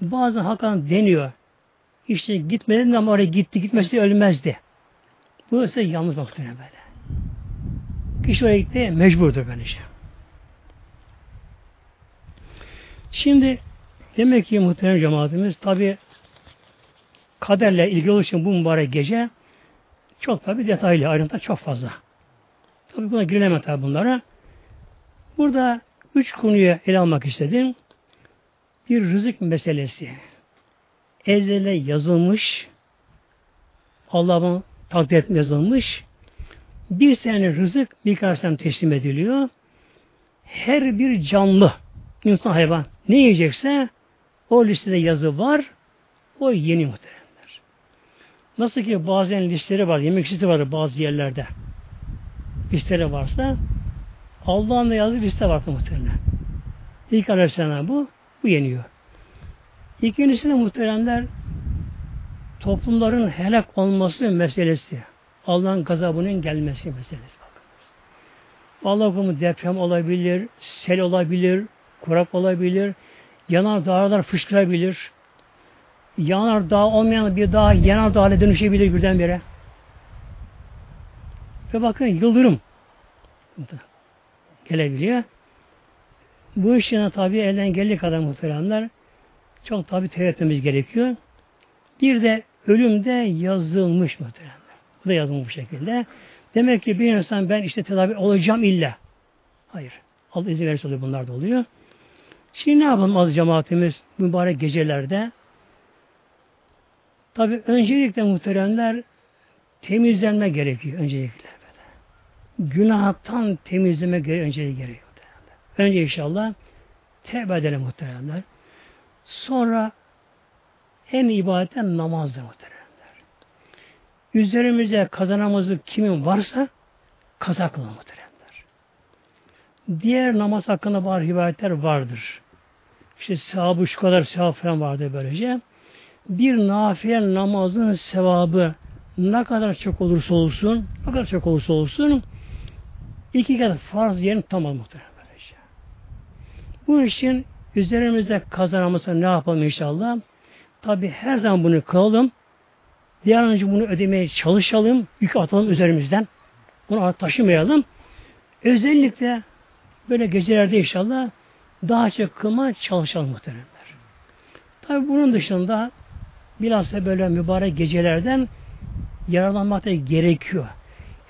Bazen hakan deniyor. İşte gitmedi ama oraya gitti, gitmesi ölmezdi. Bu ise yalnız muhtemelen böyle. Kişi oraya gitti, mecburdur böylece. Şimdi demek ki muhterem cemaatimiz tabi kaderle ilgili olduğu bu mübarek gece çok tabi detaylı, ayrıntı çok fazla. Tabi buna girilemez tabi bunlara. Burada üç konuyu ele almak istedim. Bir rızık meselesi. Ezele yazılmış, Allah'ın takdir etme yazılmış. Bir sene rızık bir karşıdan teslim ediliyor. Her bir canlı, insan hayvan ne yiyecekse o listede yazı var. O yeni muhteremler. Nasıl ki bazen listeleri var, yemek listesi var bazı yerlerde. Listeleri varsa Allah'ın da yazdığı liste var muhteremler. İlk aleyhisselam bu, bu yeniyor. İkincisi de muhteremler toplumların helak olması meselesi. Allah'ın gazabının gelmesi meselesi. Bakınız. Allah deprem olabilir, sel olabilir, kurak olabilir, yanar dağlar fışkırabilir, yanar dağ olmayan bir dağ yanar dağla dönüşebilir birdenbire. Ve bakın yıldırım gelebiliyor. Bu işine tabi elden geldiği kadar muhteremler çok tabi tevhid gerekiyor. Bir de ölüm de yazılmış muhteremler. Bu da yazılmış bu şekilde. Demek ki bir insan ben işte tedavi olacağım illa. Hayır. Allah izin verirse oluyor bunlar da oluyor. Şimdi ne yapalım az cemaatimiz mübarek gecelerde? Tabi öncelikle muhteremler temizlenme gerekiyor öncelikle. Böyle. Günahtan temizleme gerekiyor, öncelikle gerekiyor. Önce inşallah tevbe edelim muhteremler. Sonra en ibadetten namazdır muhteremler. Üzerimize kazanamazlık kimin varsa kaza kılın muhteremler. Diğer namaz hakkında var rivayetler vardır işte sevabı şu kadar sevap falan vardı böylece. Bir nafile namazın sevabı ne kadar çok olursa olsun, ne kadar çok olursa olsun iki kez farz yerini tamam muhtemelen böylece. Bu için üzerimizde kazanamazsa ne yapalım inşallah? Tabi her zaman bunu kılalım. An önce bunu ödemeye çalışalım. Yük atalım üzerimizden. Bunu taşımayalım. Özellikle böyle gecelerde inşallah daha çok kılma çalışalım muhteremler. Tabi bunun dışında bilhassa böyle mübarek gecelerden yararlanmak da gerekiyor.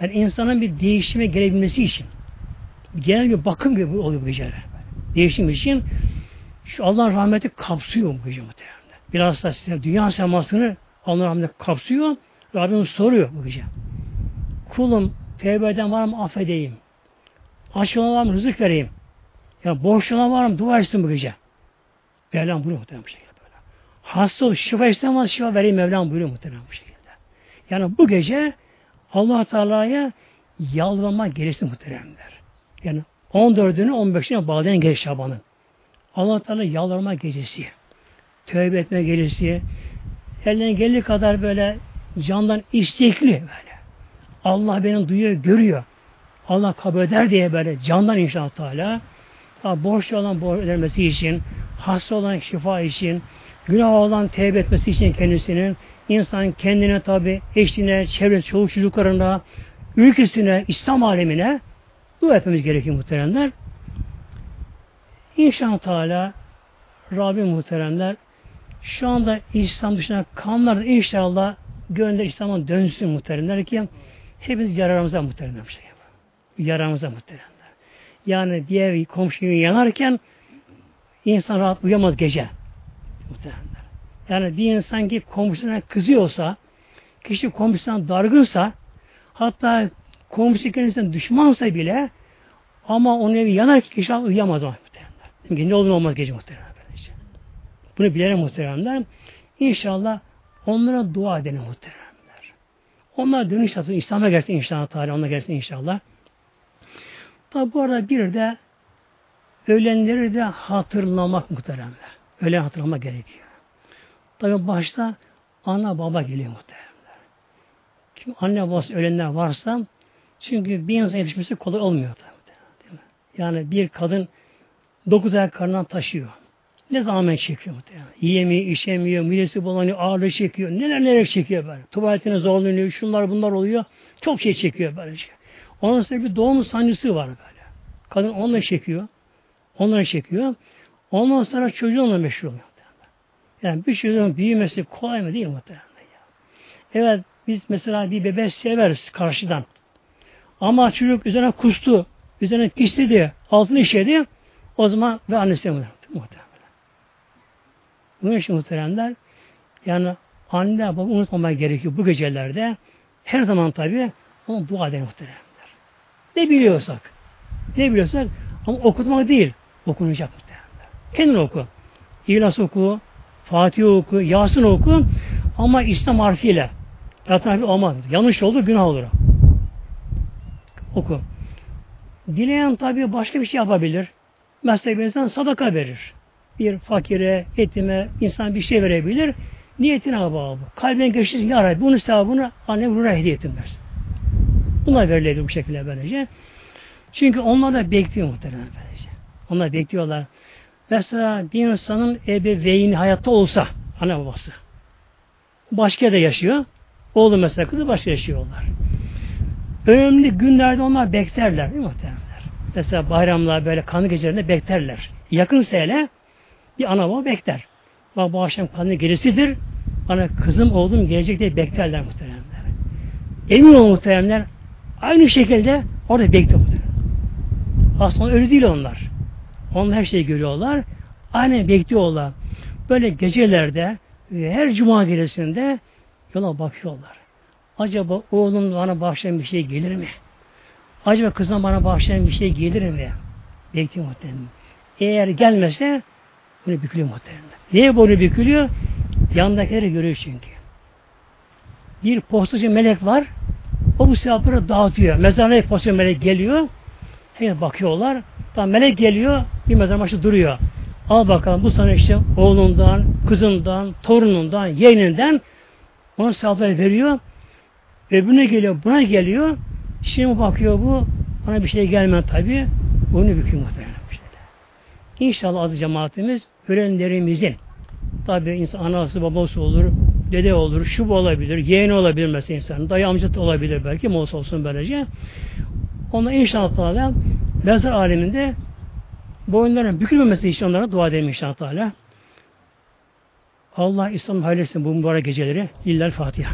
Yani insanın bir değişime gelebilmesi için genel bir bakım gibi oluyor bu geceler. Değişim için şu Allah'ın rahmeti kapsıyor bu gece muhtemelen. Biraz da size dünya semasını Allah'ın rahmeti kapsıyor. Rabbim soruyor bu gece. Kulum tevbe eden var mı affedeyim. Aç olan var mı rızık vereyim. Ya borçlanan var mı? Dua etsin bu gece. Mevlam buyuruyor muhtemelen bu böyle. Hasta ol, şifa istemez, şifa vereyim Mevlam buyuruyor muhtemelen bu şekilde. Yani bu gece allah Teala'ya yalvarma gelirsin muhteremler. Yani 14'ünü 15'ine bağlayan gece Şaban'ın. allah Teala yalvarma gecesi. Tövbe etme gecesi. Elinden geldiği kadar böyle candan istekli böyle. Allah beni duyuyor, görüyor. Allah kabul eder diye böyle candan inşallah Teala borçlu olan borç ödenmesi için, hasta olan şifa için, günah olan tevbe etmesi için kendisinin, insan kendine tabi eşliğine, çevre, çoluk çocuklarına, ülkesine, İslam alemine dua etmemiz gerekiyor muhteremler. İnşallah Teala Rabbim muhteremler şu anda İslam dışında kanlar inşallah gönlü İslam'a dönsün muhteremler ki hepimiz yararımıza muhteremler bir şey yapar. Yararımıza muhteremler. Yani diğer komşuyu yanarken insan rahat uyamaz gece. Muhteremler. Yani bir insan ki komşusuna kızıyorsa, kişi komşusundan dargınsa, hatta komşu kendisinden düşmansa bile ama onun evi yanar ki kişi uyuyamaz o muhteremler. Çünkü ne olur olmaz gece muhteremler. Bunu bilelim muhteremler. İnşallah onlara dua edelim muhteremler. Onlar dönüş yapsın. İslam'a gelsin inşallah. Tarih onlar gelsin inşallah. Tabi bu arada bir de ölenleri de hatırlamak muhteremler. Ölen hatırlamak gerekiyor. Tabi başta ana baba geliyor muhteremler. Kim anne babası ölenler varsa çünkü bir insan yetişmesi kolay olmuyor. Tabi, yani bir kadın dokuz ay karnından taşıyor. Ne zaman çekiyor muhtemelen. Yiyemiyor, içemiyor, midesi bulanıyor, ağırlığı çekiyor. Neler neler çekiyor böyle. Tuvaletine zorlanıyor, şunlar bunlar oluyor. Çok şey çekiyor böyle şey. Ondan sonra bir doğum sancısı var böyle. Kadın onunla çekiyor. Onları çekiyor. Ondan sonra çocuğu onunla meşhur oluyor. Yani bir çocuğun büyümesi kolay mı değil muhtemelen? Evet biz mesela bir bebek severiz karşıdan. Ama çocuk üzerine kustu, üzerine pisledi, altını işedi. O zaman ve annesi muhtemelen. Bunun için muhteremler yani anne baba unutmamak gerekiyor bu gecelerde. Her zaman tabi ona dua edelim muhteremler. Ne biliyorsak. Ne biliyorsak ama okutmak değil. Okunacak. Kendin oku. İhlas oku, Fatih oku, Yasin oku ama İslam harfiyle. Zaten harfi olmaz. Yanlış oldu günah olur. Oku. Dileyen tabi başka bir şey yapabilir. Mesela bir insan sadaka verir bir fakire, yetime insan bir şey verebilir. Niyetine bağlı. Kalbine geçti ya Rabbi bunun sevabını annem ruhuna hediye ettim dersin. Buna verilir bu şekilde böylece. Çünkü onlar da bekliyor muhtemelen böylece. Onlar bekliyorlar. Mesela bir insanın ebeveyni hayatta olsa, anne babası, başka yerde yaşıyor. Oğlu mesela kızı başka yaşıyorlar. Önemli günlerde onlar beklerler değil mi muhtemelenler? Mesela bayramlar böyle kanlı gecelerinde beklerler. Yakın hele bir ana baba bekler. Bak bu akşam pandemi gerisidir. Bana kızım oğlum gelecek diye beklerler muhteremler. Emin olun muhteremler. Aynı şekilde orada bekliyor. Aslında öyle değil onlar. Onlar her şeyi görüyorlar. Aynen bekliyorlar. Böyle gecelerde her cuma gecesinde yola bakıyorlar. Acaba oğlum bana bağışlayan bir şey gelir mi? Acaba kızım bana bağışlayan bir şey gelir mi? Bekliyor muhtemelen. Eğer gelmezse bunu bükülüyor muhtemelen. Niye bunu bükülüyor? Yandakileri görüyor çünkü. Bir postacı melek var. O bu sevapları dağıtıyor. Mezarlığa postacı melek geliyor. Hemen bakıyorlar. Tam melek geliyor. Bir mezar başı duruyor. Al bakalım bu sana işte oğlundan, kızından, torunundan, yeğeninden ona sevapları veriyor. Öbürüne geliyor, buna geliyor. Şimdi bakıyor bu, ona bir şey gelmez tabi. Bunu büküyor muhtemelen. İnşallah adı cemaatimiz ölenlerimizin tabi insan anası babası olur, dede olur, şu olabilir, yeğeni olabilir mesela insan, dayı amca olabilir belki, olsa olsun böylece. Ona inşallah mezar aleminde boyunların bükülmemesi için onlara dua edelim inşallah Teala. Allah İslam hayırlısı bu mübarek geceleri. İllal Fatiha.